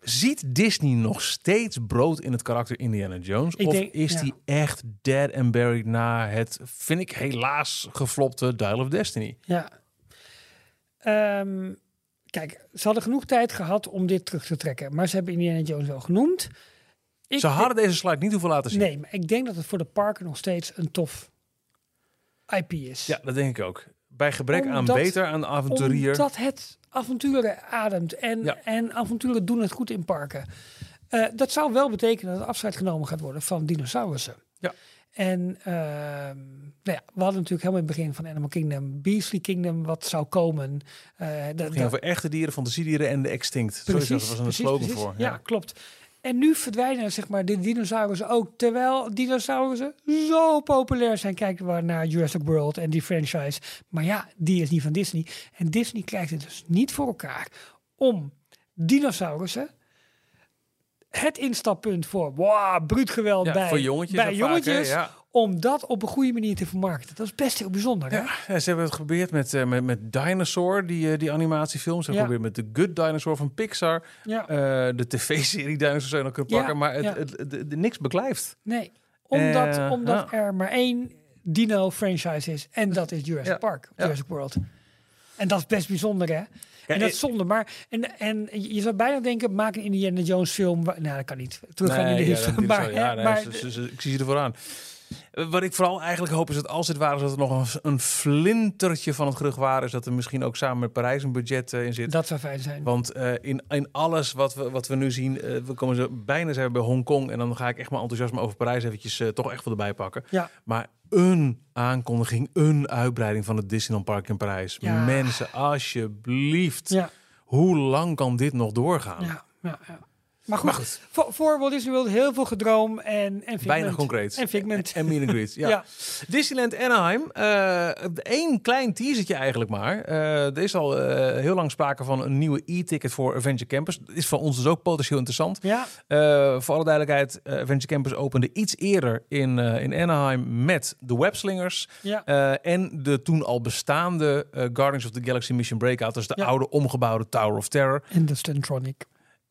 Ziet Disney nog steeds brood in het karakter Indiana Jones? Ik of denk- is ja. die echt dead and buried na het, vind ik helaas, geflopte Dial of Destiny? Ja. Ehm, kijk, ze hadden genoeg tijd gehad om dit terug te trekken. Maar ze hebben Indiana Jones wel genoemd. Ik Ze hadden deze slide niet hoeven laten zien. Nee, maar ik denk dat het voor de parken nog steeds een tof IP is. Ja, dat denk ik ook. Bij gebrek aan beter, aan avonturier. Omdat het avonturen ademt. En, Ja. en avonturen doen het goed in parken. Eh, dat zou wel betekenen dat afscheid genomen gaat worden van dinosaurussen. Ja. En ehm, nou ja, we hadden natuurlijk helemaal in het begin van Animal Kingdom, Beastly Kingdom, wat zou komen. Dat- dat- ging over echte dieren, fantasiedieren en de extinct. Sowieso, dat was een precies, slogan precies. voor. Ja. klopt. En nu verdwijnen zeg maar de dinosaurussen ook. Terwijl dinosaurussen zo populair zijn. Kijken we naar Jurassic World en die franchise. Maar ja, die is niet van Disney. En Disney krijgt het dus niet voor elkaar om dinosaurussen het instappunt voor wow, bruut geweld Ja, bij, jongetjes bij vaak, jongetjes ja. Om dat op een goede manier te vermarkten. Dat is best heel bijzonder. Hè? Ja, ze hebben het geprobeerd met, eh, met, met Dinosaur, die, eh, die animatiefilm. Ze hebben Ja. geprobeerd met The Good Dinosaur van Pixar. Ja. Eh, de tv-serie Dinosaur je nog kunnen pakken. maar het, het, het- het- niks beklijft. Nee, omdat, omdat er maar één dino-franchise is. En dat is Jurassic Park. Jurassic World. En dat is best bijzonder, hè? en dat is zonde. Maar en, en je zou bijna denken, maak een Indiana Jones film. Nou, dat kan niet. Teruggaan in de ja, maar, nee, maar ik zie ze ervoor aan. Wat ik vooral eigenlijk hoop is dat als het waar is dat er nog een, een flintertje van het gerucht waar is dat er misschien ook samen met Parijs een budget eh, in zit. dat zou fijn zijn. Want eh, in, in alles wat we, wat we nu zien, eh, we komen ze bijna zijn we bij Hongkong. En dan ga ik echt mijn enthousiasme over Parijs eventjes toch echt wel erbij pakken. Ja. Maar een aankondiging, een uitbreiding van het Disneyland Park in Parijs. Ja. Mensen, alsjeblieft. Ja, Hoe lang kan dit nog doorgaan? ja, ja. ja. Maar goed, Maar goed. Voor, voor Walt Disney World heel veel gedroom en, en Figment. Weinig concreet. En Figment. En meet and greet, ja. Ja. Disneyland Anaheim. Eén klein teasertje eigenlijk maar. Eh, er is al eh, heel lang sprake van een nieuwe e-ticket voor Adventure Campus. Dat is voor ons dus ook potentieel interessant. Ja, Eh, voor alle duidelijkheid, eh, Adventure Campus opende iets eerder in, eh, in Anaheim met de Webslingers. ja. eh, en de toen al bestaande eh, Guardians of the Galaxy Mission Breakout. Dus de Ja. oude omgebouwde Tower of Terror. En de Stuntronic.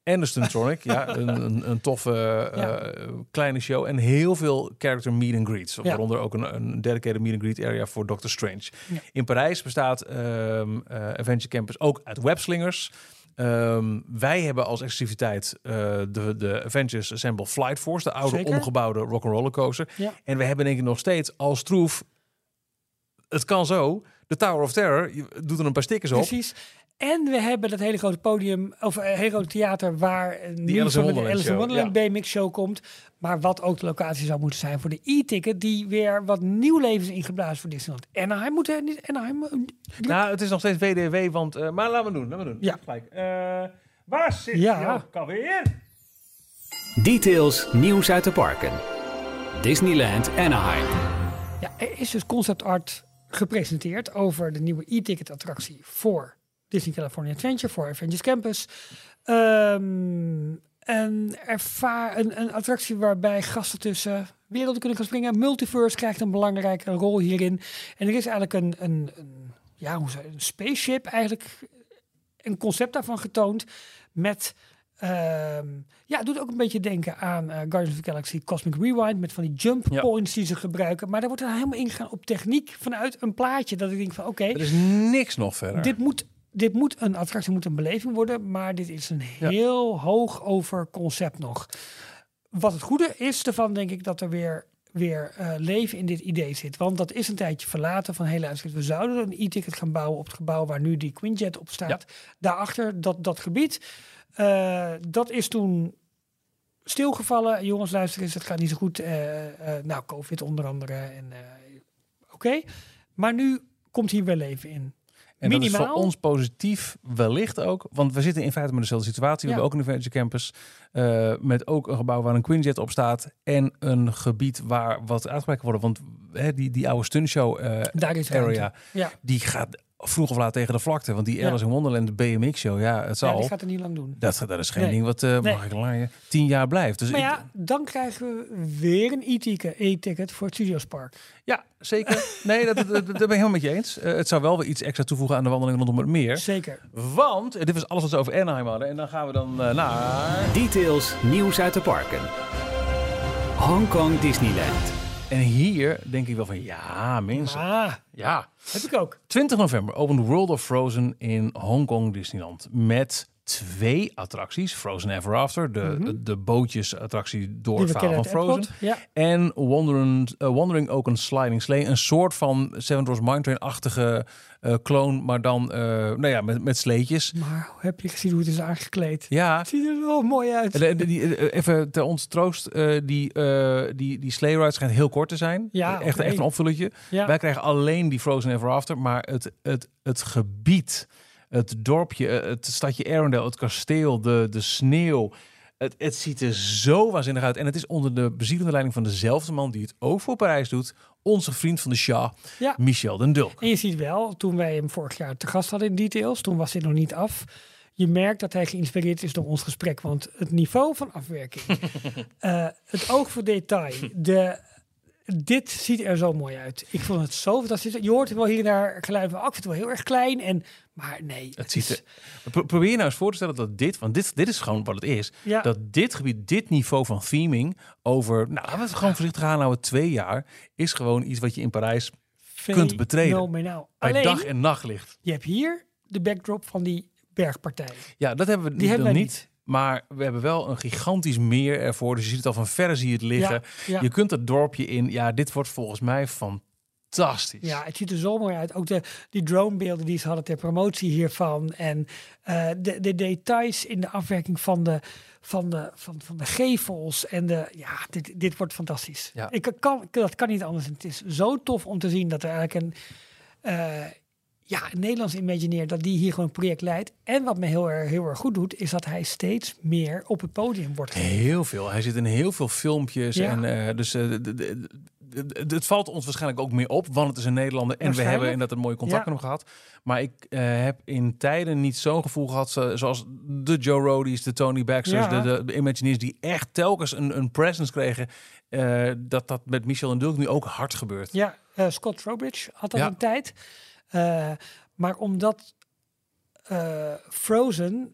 En de Stuntronic. ja, een, een, een toffe eh, kleine show. En heel veel character meet and greets. Ja. Waaronder ook een, een dedicated meet and greet area voor Doctor Strange. Ja. In Parijs bestaat ehm eh, Adventure Campus ook uit webslingers. Ehm, wij hebben als exclusiviteit eh, de, de Avengers Assemble Flight Force, de oude Zeker. omgebouwde rock'n'roller coaster. Ja. En we hebben denk ik nog steeds als troef, het kan zo, de Tower of Terror, je doet er een paar stickers op. Precies. En we hebben dat hele grote podium, of een hele grote theater, waar Alice in van de Alice in show, Wonderland B-Mix show komt. Maar wat ook de locatie zou moeten zijn voor de e-ticket, die weer wat nieuw leven is ingeblazen voor Disneyland. En hij moet er niet. Anaheim, Nou, het is nog steeds WDW, want... eh, maar laten we doen, laten we doen. Ja. Gelijk. Eh, waar zit Ja. jouw alweer? Details nieuws uit de parken. Disneyland Anaheim. ja, er is dus concept art gepresenteerd over de nieuwe e-ticket attractie voor Disney California Adventure, voor Avengers Campus. Ehm, een, ervaar, een, een attractie waarbij gasten tussen werelden kunnen gaan springen. Multiverse krijgt een belangrijke rol hierin. En er is eigenlijk een, een, een, ja, hoe je- een spaceship, eigenlijk een concept daarvan getoond met... ehm, ja, doet ook een beetje denken aan eh, Guardians of the Galaxy Cosmic Rewind met van die jump Ja. points die ze gebruiken. Maar daar wordt er helemaal ingegaan op techniek vanuit een plaatje dat ik denk van oké, Er is niks nog verder. dit moet, dit moet een attractie, moet een beleving worden, maar dit is een heel hoog over concept nog. Wat het goede is ervan, denk ik, dat er weer, weer eh, leven in dit idee zit. Want dat is een tijdje verlaten van hele uitzicht. We zouden een e-ticket gaan bouwen op het gebouw waar nu die Quinjet op staat. Daarachter, dat, dat gebied. Eh, dat is toen stilgevallen. Jongens, luister eens, het gaat niet zo goed. Eh, nou, COVID onder andere. En, Oké, maar nu komt hier weer leven in. En dat is Minimaal. voor ons positief wellicht ook. Want we zitten in feite met dezelfde situatie. We Ja. hebben ook een Adventure Campus. eh, met ook een gebouw waar een Quinjet op staat. En een gebied waar wat uitgebreid kan worden. Want hè, die, die oude stuntshow Daar is ruimte. area. Ja. Die gaat vroeg of laat tegen de vlakte. Want die Ja. Alice in Wonderland de BMX show. Ja, het ja, zal. die gaat er niet lang doen. dat, dat is geen Nee. ding wat eh Nee. mag ik laaien, tien jaar blijft. Dus Maar ik- ja, dan krijgen we weer een e-ticket voor het Studios Park. ja, zeker. Nee, dat, dat, dat, dat ben ik helemaal met je eens. Eh, het zou wel weer iets extra toevoegen aan de wandeling rondom het meer. Zeker. Want, eh, dit was alles wat ze over Anaheim hadden. En dan gaan we dan eh, naar... Details nieuws uit de parken. Hong Kong Disneyland. En hier denk ik wel van, ja mensen. Ah, Ja. heb ik ook. 20 november opent World of Frozen in Hongkong Disneyland. Met twee attracties. Frozen Ever After, de, de, de bootjesattractie door Mhm. Die het verhaal van Frozen. Ja. En Wandering, eh, Wandering ook een Sliding Sleigh. Een soort van Seven Dwarfs Mine Train-achtige eh kloon, maar dan eh, nou ja, met, met sleetjes. Maar heb je gezien hoe het is aangekleed? Ja, Het ziet er wel mooi uit. de- de- die, eh, even ter ons troost, eh, die, eh die, die sleigh ride schijnt heel kort te zijn. Ja, echt een opvulletje. Ja. Wij krijgen alleen die Frozen Ever After, maar het, het, het gebied, het dorpje, eh, het stadje Arendelle, het kasteel, de, de sneeuw. Het, het ziet er zo waanzinnig uit. En het is onder de bezielende leiding van dezelfde man die het ook voor Parijs doet. Onze vriend van de Shah, Ja. Michel den Dulk. En je ziet wel, toen wij hem vorig jaar te gast hadden in Details, toen was dit nog niet af. Je merkt dat hij geïnspireerd is door ons gesprek. Want het niveau van afwerking, eh, het oog voor detail, de, dit ziet er zo mooi uit. Ik vond het zo fantastisch. Je hoort wel hier en daar geluiden van, ik vind het wel heel erg klein. En, maar nee, Het ziet is- er, Pro- probeer je nou eens voor te stellen dat dit, want dit, dit is gewoon wat het is. Ja. Dat dit gebied, dit niveau van theming over, nou, laten we het gewoon voorzichtig aanhouden, twee jaar, is gewoon iets wat je in Parijs kunt betreden. bij Alleen, dag en nachtlicht. je hebt hier de backdrop van die bergpartij. Ja, dat hebben we Die hebben wij niet. Maar we hebben wel een gigantisch meer ervoor. Dus je ziet het al van verre zie je het liggen. Ja, ja. Je kunt het dorpje in. Ja, dit wordt volgens mij fantastisch. Ja, het ziet er zo mooi uit. Ook de, die dronebeelden die ze hadden ter promotie hiervan. En eh, de, de details in de afwerking van de, van de, van, van de gevels. En de, ja, dit, dit wordt fantastisch. Ja. Ik kan, dat kan niet anders. Het is zo tof om te zien dat er eigenlijk een... eh, ja, een Nederlands Imagineer, dat die hier gewoon een project leidt. En wat me heel erg, heel erg goed doet, is dat hij steeds meer op het podium wordt gezet. Heel veel. Hij zit in heel veel filmpjes. Ja. En eh, dus de- het valt ons waarschijnlijk ook meer op, want het is een Nederlander. En we hebben inderdaad een mooie contact Ja. met hem gehad. Maar ik eh, heb in tijden niet zo'n gevoel gehad zo- zoals de Joe Rodies, de Tony Baxters, Ja. de, Imagineers, die echt telkens een, een presence kregen. dat dat met Michel en Dulk nu ook hard gebeurt. Ja, Scott Trowbridge had dat een tijd. Eh, maar omdat eh, Frozen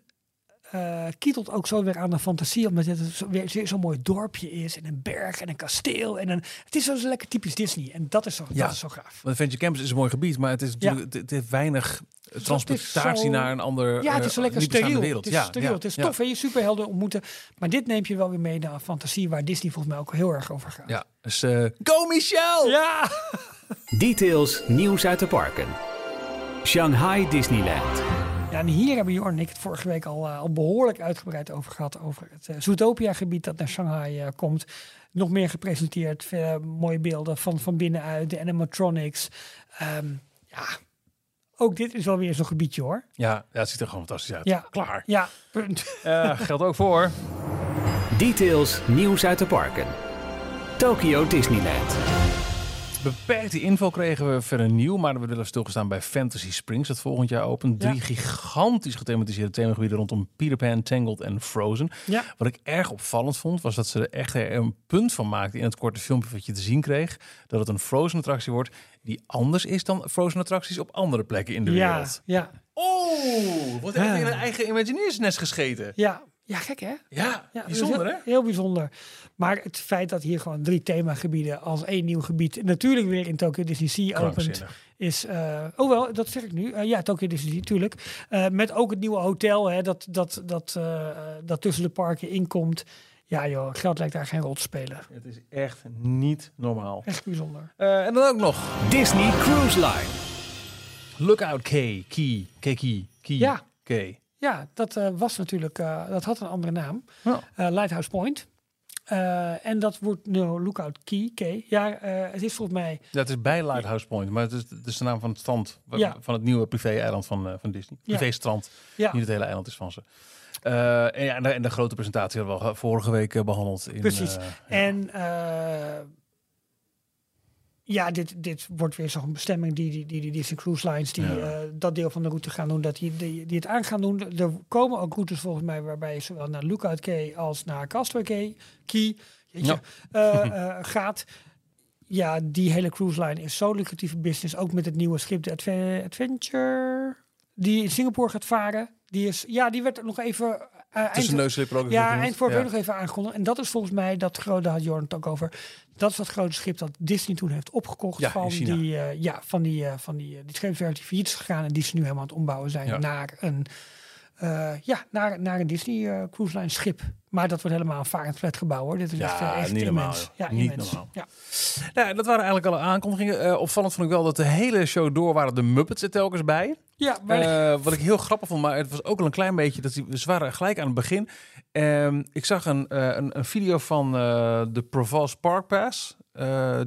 eh, kietelt ook zo weer aan de fantasie. Omdat het zo, weer zo- zo'n mooi dorpje is. En een berg en een kasteel. En een, het is zo lekker typisch Disney. En dat is zo, Ja. dat is zo gaaf. Want Adventure Campus is een mooi gebied, maar het is natuurlijk het, het heeft weinig eh, transportatie zo- naar een ander Ja, het is zo lekker steriel. wereld. Het is ja, steriel. ja, het is tof, hè? Je superhelden ontmoeten. Maar dit neemt je wel weer mee naar fantasie. Waar Disney volgens mij ook heel erg over gaat. Ja, dus go Michel! Ja! Details nieuws uit de parken. Shanghai Disneyland. Ja, en hier hebben Jorn en ik het vorige week al, eh, al behoorlijk uitgebreid over gehad. Over het uh, Zootopia-gebied dat naar Shanghai eh, komt. Nog meer gepresenteerd. mooie beelden van, van binnenuit. De animatronics. Ehm, ja, ook dit is wel weer zo'n gebiedje hoor. Ja, ja, het ziet er gewoon fantastisch uit. Ja. Klaar. Ja, punt. Eh, geldt ook voor. Details nieuws uit de parken. Tokyo Disneyland. Beperkte info kregen we verder nieuw, maar we willen stilgestaan bij Fantasy Springs, dat volgend jaar opent. Drie Ja. gigantisch gethematiseerde themagebieden rondom Peter Pan, Tangled en Frozen. Ja. Wat ik erg opvallend vond, was dat ze er echt een punt van maakten in het korte filmpje wat je te zien kreeg. Dat het een Frozen attractie wordt die anders is dan Frozen attracties op andere plekken in de Ja, wereld. ja, Oh, wordt er Ja. in een eigen Imagineersnest gescheten. ja. Ja, gek hè? Ja, Ja, bijzonder dus hè? heel, heel bijzonder. Maar het feit dat hier gewoon drie themagebieden als één nieuw gebied natuurlijk weer in Tokyo Disney Sea opent, is, eh oh wel, dat zeg ik nu. Eh, ja, Tokyo Disney Sea, tuurlijk. Eh, met ook het nieuwe hotel, hè, dat, dat, dat, dat tussen de parken inkomt. Ja joh, geld lijkt daar geen rol te spelen. Het is echt niet normaal. Echt bijzonder. En dan ook nog Disney Cruise Line. Lookout K, Key, Key, Key, Ja. Key. Ja, dat eh, was natuurlijk, eh, dat had een andere naam. Ja. Eh, Lighthouse Point. En dat wordt nu Lookout Key. Key. Ja, het is volgens mij het is bij Lighthouse Point, maar het is, het is de naam van het strand, Ja. van het nieuwe privé-eiland van, van Disney. Privé-strand, Ja. niet het hele eiland is van ze. En, ja, en, de, en de grote presentatie hebben we vorige week eh, behandeld. In, Precies. En ja, dit, dit wordt weer zo'n bestemming die die, die, die Disney Cruise Lines, die Ja. eh, dat deel van de route gaan doen, dat die, die, die het aan gaan doen. Er komen ook routes volgens mij waarbij je zowel naar Lookout Key als naar Castaway Key, Key jeetje, eh, eh, gaat. Ja, die hele cruise line is zo'n lucratieve business. Ook met het nieuwe schip, de Adve- Adventure, die in Singapore gaat varen. Die is, ja, die werd nog even eh, tussen neuslippen ook. ja, eind ja. week nog even aangekondigd. En dat is volgens mij dat grote, daar had Jorn het ook over. Dat is dat grote schip dat Disney toen heeft opgekocht Ja, van die, eh, ja, van die, eh, van die, die scheepswerf die failliet is gegaan en die ze nu helemaal aan het ombouwen zijn Ja. naar een, eh, ja, naar, naar een Disney eh, Cruise Line schip. Maar dat wordt helemaal een varend flatgebouw hoor. Dit is Ja, echt, eh, echt niet normaal, immens. joh. Ja, Niet immens. normaal. Ja. Nou, dat waren eigenlijk alle aankondigingen. Opvallend vond ik wel dat de hele show door waren de Muppets er telkens bij. Ja, maar wat ik heel grappig vond, maar het was ook al een klein beetje dat die, ze waren gelijk aan het begin. Ehm, ik zag een, een, een video van de Proval's Park Pass,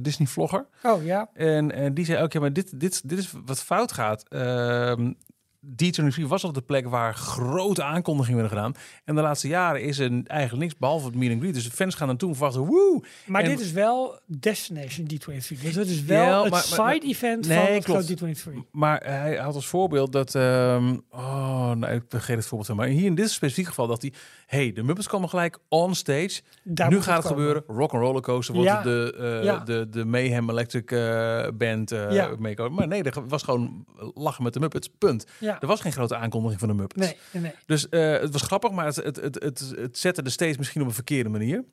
Disney vlogger. oh ja, En, en die zei ook, ja, maar dit, dit, dit is wat fout gaat. Ehm D23 was al de plek waar grote aankondigingen werden gedaan. En de laatste jaren is er eigenlijk niks behalve het meet and greet. Dus de fans gaan dan toen verwachten, woe! maar En- dit is wel Destination D23. Dus dat is wel Ja, het maar- maar- side-event Nee, van het klopt. grote D23. Maar hij had als voorbeeld dat... ehm, oh, nou, ik vergeet het voorbeeld. Maar hier in dit specifieke geval dat hij... hey, de Muppets komen gelijk on stage. Daar nu gaat het komen. gebeuren. Rock and Roller Coaster wordt Ja. de, eh, Ja. de, de Mayhem Electric eh, Band Ja. meekomen. Maar nee, er was gewoon lachen met de Muppets. Punt. Ja. Er was geen grote aankondiging van de Muppets. Nee, nee. Dus eh, het was grappig, maar het, het, het, het, het zette de steeds misschien op een verkeerde manier.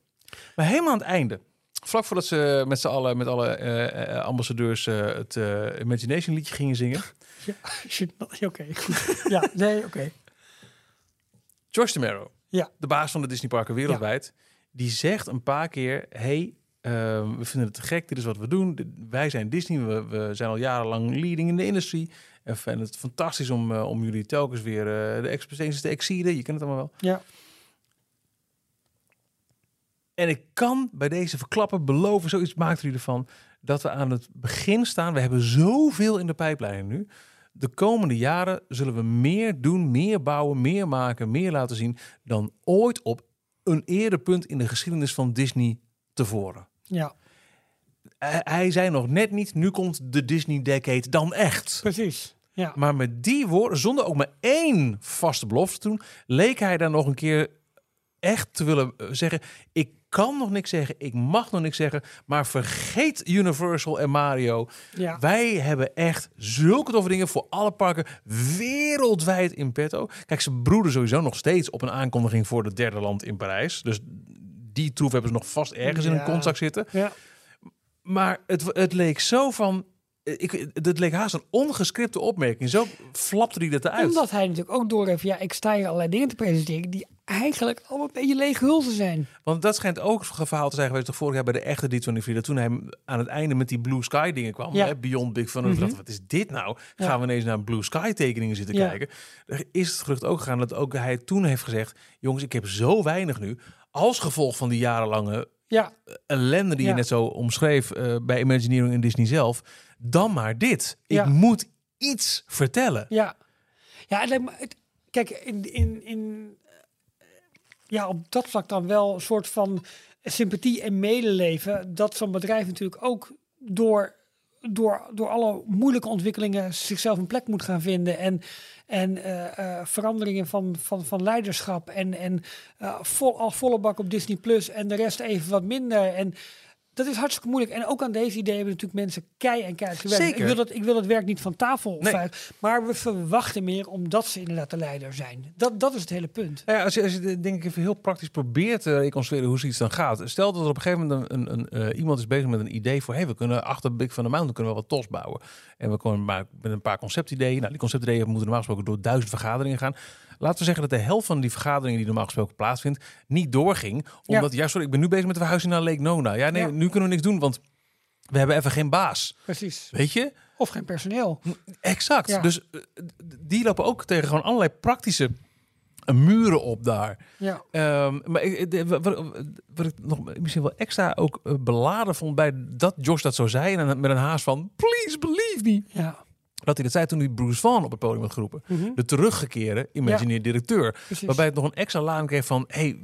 Maar helemaal aan het einde, vlak voordat ze met z'n allen, met alle eh, eh, ambassadeurs, het Imagination liedje gingen zingen. Ja, Oké. Ja, nee, oké. George Tamero, Ja. de baas van de Disney parken wereldwijd, die zegt een paar keer: hey, we vinden het te gek, dit is wat we doen. Wij zijn Disney, we, we zijn al jarenlang leading in de industrie. En vinden het fantastisch om, eh, om jullie telkens weer eh, de expectations te exceeden. Je kent het allemaal wel. Ja, En ik kan bij deze verklappen beloven, zoiets maakt u ervan, dat we aan het begin staan. We hebben zoveel in de pijplijn nu. De komende jaren zullen we meer doen, meer bouwen, meer maken, meer laten zien dan ooit op een eerder punt in de geschiedenis van Disney tevoren. Ja, Hij, hij zei nog net niet, nu komt de Disney Decade dan echt. precies. Ja, Maar met die woorden, zonder ook maar één vaste belofte te doen, leek hij daar nog een keer echt te willen eh, zeggen: ik kan nog niks zeggen, ik mag nog niks zeggen, maar vergeet Universal en Mario. ja. Wij hebben echt zulke toffe dingen voor alle parken wereldwijd in petto. Kijk, ze broeden sowieso nog steeds op een aankondiging voor het derde land in Parijs. Dus die troef hebben ze nog vast ergens in een contract zitten. ja. Maar het, het leek zo van. Ik, het leek haast een ongescripte opmerking. Zo flapte hij dat eruit. Omdat hij natuurlijk ook door heeft, ja, ik sta hier allerlei dingen te presenteren die eigenlijk allemaal een beetje lege hulzen zijn. Want dat schijnt ook verhaal te zijn geweest toch vorig jaar bij de echte D23. Dat toen hij aan het einde met die Blue Sky dingen kwam. Ja. Hè, Beyond Big Fun. We dachten, wat is dit nou? Ja. Gaan we ineens naar Blue Sky tekeningen zitten Ja. kijken. Er is het gerucht ook gegaan dat ook hij toen heeft gezegd... jongens, ik heb zo weinig nu. Als gevolg van die jarenlange Ja, ellende die Ja. je net zo omschreef... eh, bij Imagineering en Disney zelf. Dan maar dit. Ik Ja. moet iets vertellen. ja. Ja, kijk, in, in, in, eh, ja, op dat vlak dan wel een soort van sympathie en medeleven. Dat zo'n bedrijf natuurlijk ook door, door, door alle moeilijke ontwikkelingen zichzelf een plek moet gaan vinden. En, en eh, eh, veranderingen van, van, van leiderschap. En, en eh, vol, al volle bak op Disney Plus en de rest even wat minder. En dat is hartstikke moeilijk. En ook aan deze idee hebben natuurlijk mensen kei en keihard gewerkt. Zeker. Ik wil, dat, ik wil het werk niet van tafel Nee. maar we verwachten meer omdat ze inderdaad de leider zijn. Dat, dat is het hele punt. Nou ja, als je, als je denk ik even heel praktisch probeert te reconstrueren hoe zoiets dan gaat. Stel dat er op een gegeven moment een, een, een, eh, iemand is bezig met een idee voor... hey, we kunnen achter Big van de Mountain kunnen we wat tos bouwen. En we komen maar met een paar conceptideeën. Nou, die conceptideeën moeten normaal gesproken door duizend vergaderingen gaan. Laten we zeggen dat de helft van die vergaderingen die normaal gesproken plaatsvindt... niet doorging. Omdat, ja, sorry, ik ben nu bezig met de verhuizing naar Lake Nona. Ja, nee, Ja. nu kunnen we niks doen, want we hebben even geen baas. Precies. Weet je? Of geen personeel. Exact. Ja. Dus eh, die lopen ook tegen gewoon allerlei praktische eh, muren op daar. Ja. Ehm, maar ik, wat, wat- ik nog misschien wel extra ook eh, beladen vond bij dat Josh dat zo zei en met een haast van please believe me. Ja. Dat hij dat zei toen hij Bruce Van op het podium had geroepen. Mhm. De teruggekeerde Imagineer directeur. Waarbij het nog een extra laan kreeg van hey,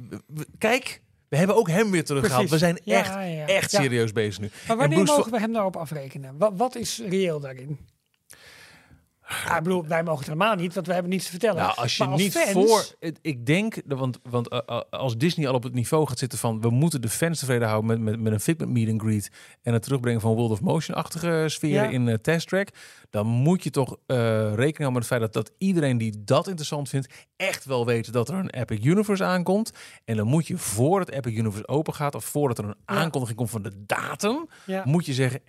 kijk, we hebben ook hem weer teruggehaald. We zijn echt, ja. echt serieus bezig nu. Maar wanneer mogen we hem daarop afrekenen? Wat, wat is reëel daarin? Ja, ik bedoel, wij mogen het helemaal niet, want we hebben niets te vertellen. Nou, als je niet fans- voor. Ik denk, want, want eh, eh, als Disney al op het niveau gaat zitten van. we moeten de fans tevreden houden met, met, met een Figment meet and greet. en het terugbrengen van World of Motion-achtige sfeer Ja. in eh, Test Track. dan moet je toch rekening houden met het feit dat, dat iedereen die dat interessant vindt. echt wel weet dat er een Epic Universe aankomt. En dan moet je voor het Epic Universe open gaat. of voordat er een aankondiging komt van de datum. Moet je zeggen.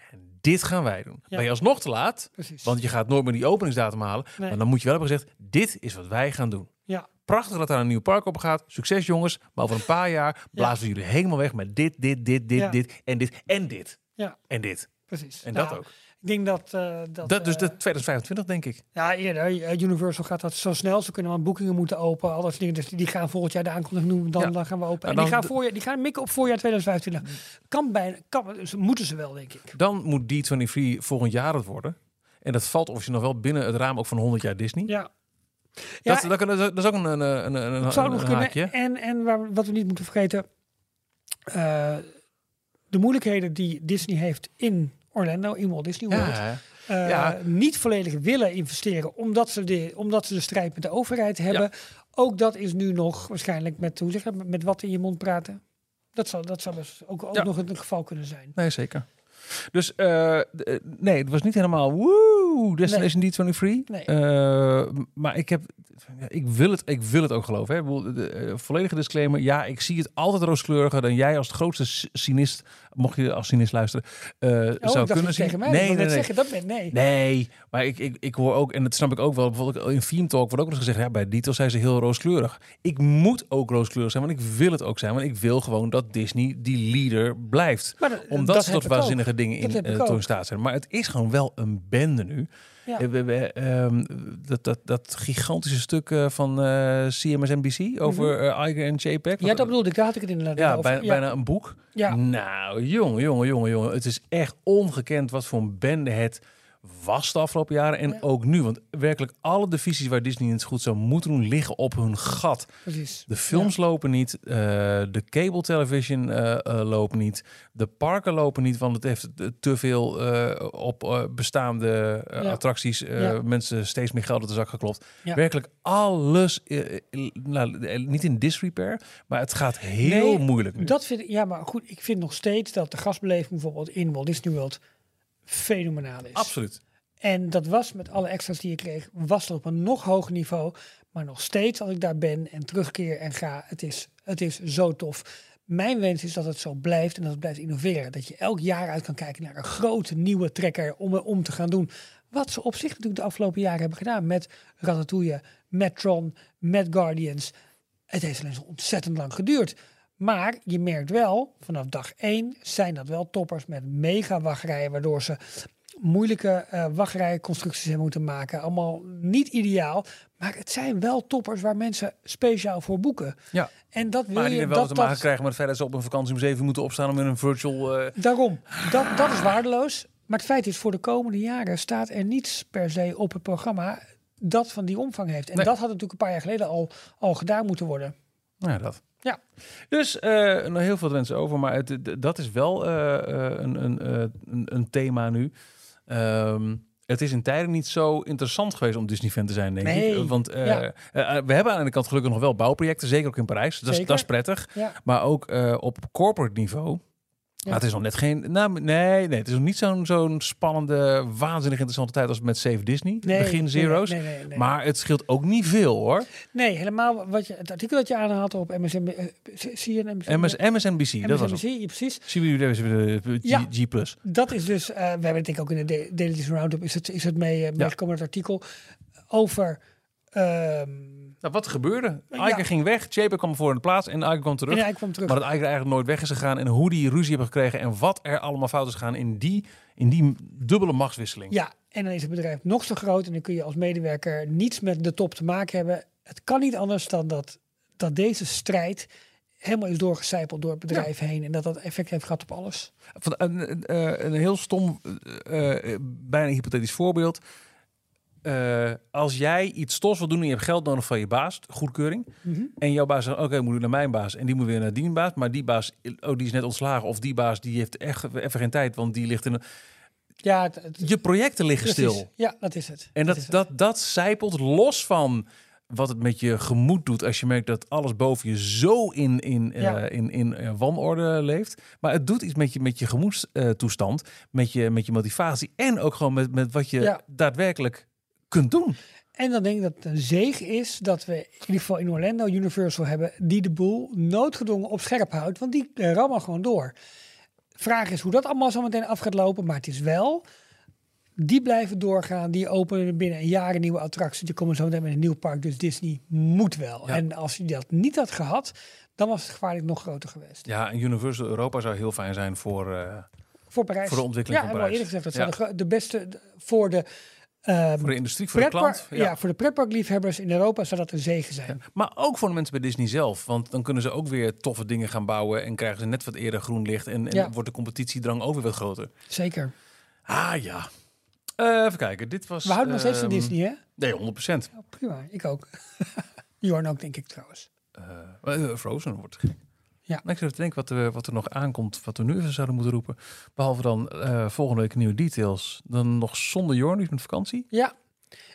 Dit gaan wij doen. Ja. Ben je alsnog te laat, precies. want je gaat nooit meer die openingsdatum halen. Nee. Maar dan moet je wel hebben gezegd: dit is wat wij gaan doen. Ja. Prachtig dat daar een nieuw park op gaat. Succes jongens. Maar over een paar jaar blazen we jullie helemaal weg met dit, dit, dit, dit, Ja. dit en dit en dit. Ja. En dit. Precies. En Nou, dat ook. Ik denk dat... eh, dat, Dat, dus eh, de 2025 denk ik. Ja, eerder. Eh, Universal gaat dat zo snel. Ze kunnen maar boekingen moeten open. Al dat soort dingen. Dus die, gaan volgend jaar de aankondiging doen. Dan, Ja. dan gaan we open. En En die gaan, voorjaar, die gaan mikken op voorjaar 2025. Kan bijna... Kan, dus moeten ze wel, denk ik. Dan moet D23 volgend jaar het worden. En dat valt of je nog wel binnen het raam ook van 100 jaar Disney. Ja. Ja, dat, dat, dat is ook een, een, een, een, Het zou een nog kunnen. haakje. En, en waar, wat we niet moeten vergeten. de moeilijkheden die Disney heeft in Orlando, in Walt Disney World. Ja, eh, ja. Niet volledig willen investeren. Omdat ze, de, omdat ze de strijd met de overheid hebben. Ook dat is nu nog waarschijnlijk met, hoe zeg je, dat, met, wat in je mond praten. Dat zou, dat zou best ook, ook Ja. nog een geval kunnen zijn. nee, zeker. Dus eh, nee, het was niet helemaal woe, Destination D23. Nee. Eh, maar ik heb, ik wil het, ik wil het ook geloven. Hè. De, eh, volledige disclaimer. Ja, ik zie het altijd rooskleuriger dan jij als de grootste cynist, mocht je als cynist luisteren, Oh, zou kunnen zien. mij. nee, nee, nee. zeggen, dat ben nee. Nee, maar ik, ik, ik hoor ook, en dat snap ik ook wel, bijvoorbeeld in Theme Talk wordt ook eens gezegd, ja, bij Dietel zijn ze heel rooskleurig. Ik moet ook rooskleurig zijn, want ik wil het ook zijn. Want ik wil gewoon dat Disney die leader blijft. Maar dat- Omdat dat ze heb tot dingen in uh, toon staat zijn. Maar het is gewoon wel een bende nu. Ja. Eh, we- we, ehm, dat, dat, dat gigantische stuk eh, van eh CMSNBC over eh, Iger en JPEG. Ja, dat bedoelde ik. Daar had ik het inderdaad Ja, bijna een boek. Ja. Nou, jongen, jongen, jongen, jongen. Het is echt ongekend wat voor een bende het was de afgelopen jaren. En Ja. ook nu. Want werkelijk alle divisies waar Disney het goed zou moeten doen, liggen op hun gat. Precies. De films lopen niet. eh, de cable television eh, eh, loopt niet. De parken lopen niet, want het heeft te veel op bestaande Ja. attracties. Mensen steeds meer geld uit de zak geklopt. Werkelijk alles, nou, niet in disrepair, maar het gaat heel Nee, moeilijk nu. Dat vind ik, ja, maar goed, ik vind nog steeds dat de gastbeleving bijvoorbeeld in Walt Disney World fenomenaal is. Absoluut. En dat was met alle extra's die je kreeg, was dat op een nog hoger niveau. Maar nog steeds als ik daar ben en terugkeer en ga, het is, het is zo tof. Mijn wens is dat het zo blijft en dat het blijft innoveren. Dat je elk jaar uit kan kijken naar een grote nieuwe trekker om, om te gaan doen. Wat ze op zich natuurlijk de afgelopen jaren hebben gedaan met Ratatouille, met Tron, met Guardians. Het heeft alleen zo ontzettend lang geduurd. Maar je merkt wel, vanaf dag één zijn dat wel toppers met mega wachtrijen, waardoor ze moeilijke eh wachtrijconstructies hebben moeten maken. Allemaal niet ideaal, maar het zijn wel toppers waar mensen speciaal voor boeken. Ja. En dat wil Maar die je, wel dat, te maken dat, krijgen met het feit dat ze op een vakantie om zeven uur moeten opstaan om in een virtual... eh, Daarom, dat, dat is waardeloos. Maar het feit is, voor de komende jaren staat er niets per se op het programma dat van die omvang heeft. En Nee. dat had natuurlijk een paar jaar geleden al, al gedaan moeten worden. Nou ja, dat. Ja. Dus eh nog heel veel wensen over, maar het, dat is wel eh, eh, een, een, een, een thema nu. Ehm, het is in tijden niet zo interessant geweest om Disney-fan te zijn, denk Nee. ik. Want Ja. we hebben aan de kant gelukkig nog wel bouwprojecten, zeker ook in Parijs. Dat is, dat is prettig. Ja. Maar ook op corporate niveau. Maar het is nog net geen. Nou, nee, nee, het is nog niet zo'n zo'n spannende, waanzinnig interessante tijd als met Save Disney. Nee, begin Zero's. nee, nee. Maar het scheelt ook niet veel hoor. Nee, helemaal wat je, het artikel dat je aanhaalt op MSN, eh, zie je een MS, MSNBC, dat was het. MSNBC, ja, precies. Ja. G+. Plus. Dat is dus, eh, we hebben het denk ik ook in de Da- Daily Roundup, is het, is het mee, uh, Ja. meegekomen het artikel over... ehm Nou, wat gebeurde? Ja. Iker ging weg, JPEG kwam voor in de plaats en Iker kwam terug. en hij kwam terug. Maar dat Iker eigenlijk nooit weg is gegaan en hoe die ruzie hebben gekregen en wat er allemaal fout is gegaan in die, in die dubbele machtswisseling. Ja, en dan is het bedrijf nog zo groot en dan kun je als medewerker niets met de top te maken hebben. Het kan niet anders dan dat, dat deze strijd helemaal is doorgecijpeld door het bedrijf heen en dat dat effect heeft gehad op alles. Van, een, een, eh, een heel stom, eh, eh, bijna hypothetisch voorbeeld. Eh, als jij iets stofs wil doen en je hebt geld nodig van je baas, goedkeuring. Mhm. En jouw baas zegt, oké, moet ik naar mijn baas. En die moet weer naar die baas. Maar die baas, oh, die is net ontslagen. Of die baas, die heeft echt even geen tijd. Want die ligt in een... Ja, het, het- Je projecten liggen precies. stil. Ja, dat is het. En dat, het. dat, dat zijpelt los van wat het met je gemoed doet als je merkt dat alles boven je zo in, in, eh, in, in eh, wanorde leeft. Maar het doet iets met je, met je gemoedstoestand, met, je, met je motivatie en ook gewoon met, met wat je Ja. daadwerkelijk kunt doen. En dan denk ik dat het een zege is dat we in ieder geval in Orlando Universal hebben die de boel noodgedwongen op scherp houdt, want die uh, rammen gewoon door. Vraag is hoe dat allemaal zo meteen af gaat lopen, maar het is wel Die blijven doorgaan. Die openen binnen een jaar een nieuwe attractie. Die komen zo meteen met een nieuw park. Dus Disney moet wel. Ja. En als je dat niet had gehad, dan was het gevaarlijk nog groter geweest. Ja, en Universal Europa zou heel fijn zijn voor... eh, Voor Parijs. Voor de ontwikkeling ja, van Parijs. eerder gezegd. Dat Ja. zijn de, beste voor de... ehm, voor de industrie, voor de klant. ja. voor de pretparkliefhebbers in Europa zou dat een zegen zijn. Maar ook voor de mensen bij Disney zelf. Want dan kunnen ze ook weer toffe dingen gaan bouwen. En krijgen ze net wat eerder groen licht. En, en Ja. wordt de competitiedrang ook weer wat groter. Zeker. Ah ja. Eh, even kijken. Dit was. We houden nog steeds van ehm, Disney, hè? Nee, 100 procent. Ja, prima, ik ook. Jorn ook, denk ik trouwens. Frozen wordt gek. Ja. Ik zit even te denken wat er, wat er nog aankomt. Wat we nu even zouden moeten roepen. Behalve dan eh, volgende week nieuwe details. Dan nog zonder Jorn, die is met vakantie. Ja.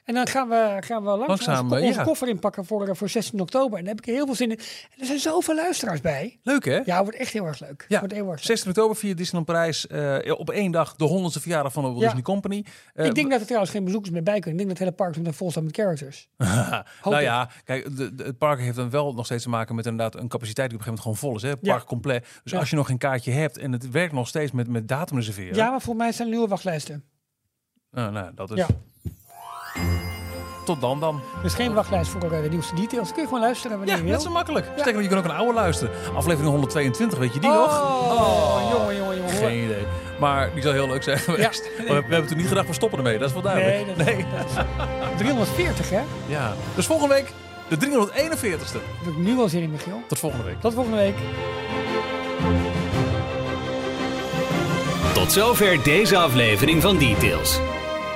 En dan gaan we, gaan we langzaam, Langzaam, onze, eh, onze ja. koffer inpakken voor, eh, voor 16 oktober. En daar heb ik heel veel zin in. En er zijn zoveel luisteraars bij. Leuk hè? Ja, wordt echt heel erg leuk. Ja, Wordt heel erg leuk. 16 oktober via Disneyland Parijs. eh, op één dag de 100ste verjaardag van de Walt Ja. Disney Company. Ik denk dat er trouwens geen bezoekers meer bij kunnen. Ik denk dat het hele park meteen vol staat met characters. nou ja, kijk, de, de- het park heeft dan wel nog steeds te maken met inderdaad een capaciteit die op een gegeven moment gewoon vol is. Hè? Het Ja. park compleet. Dus als je nog geen kaartje hebt en het werkt nog steeds met, met datum reserveren. Ja, maar voor mij zijn er nieuwe wachtlijsten. Nou, nou, dat is. Ja. Tot dan dan. Er is geen wachtlijst voor eh, de nieuwste details. Dan kun je gewoon luisteren wanneer Ja, je net wil. zo makkelijk. Sterker nog, je kan ook een oude luisteren. Aflevering 122, weet je die nog? Oh, jongen, jongen, jongen. Geen idee. Maar die zal heel leuk zijn geweest. Maar we, we hebben toen niet gedacht, we stoppen ermee. Dat is wel duidelijk. Nee, dat is, dat is 340, hè? Ja. Dus volgende week de 341ste. Daar heb ik nu wel zin in, Michiel. Tot volgende week. Tot volgende week. Tot zover deze aflevering van Details.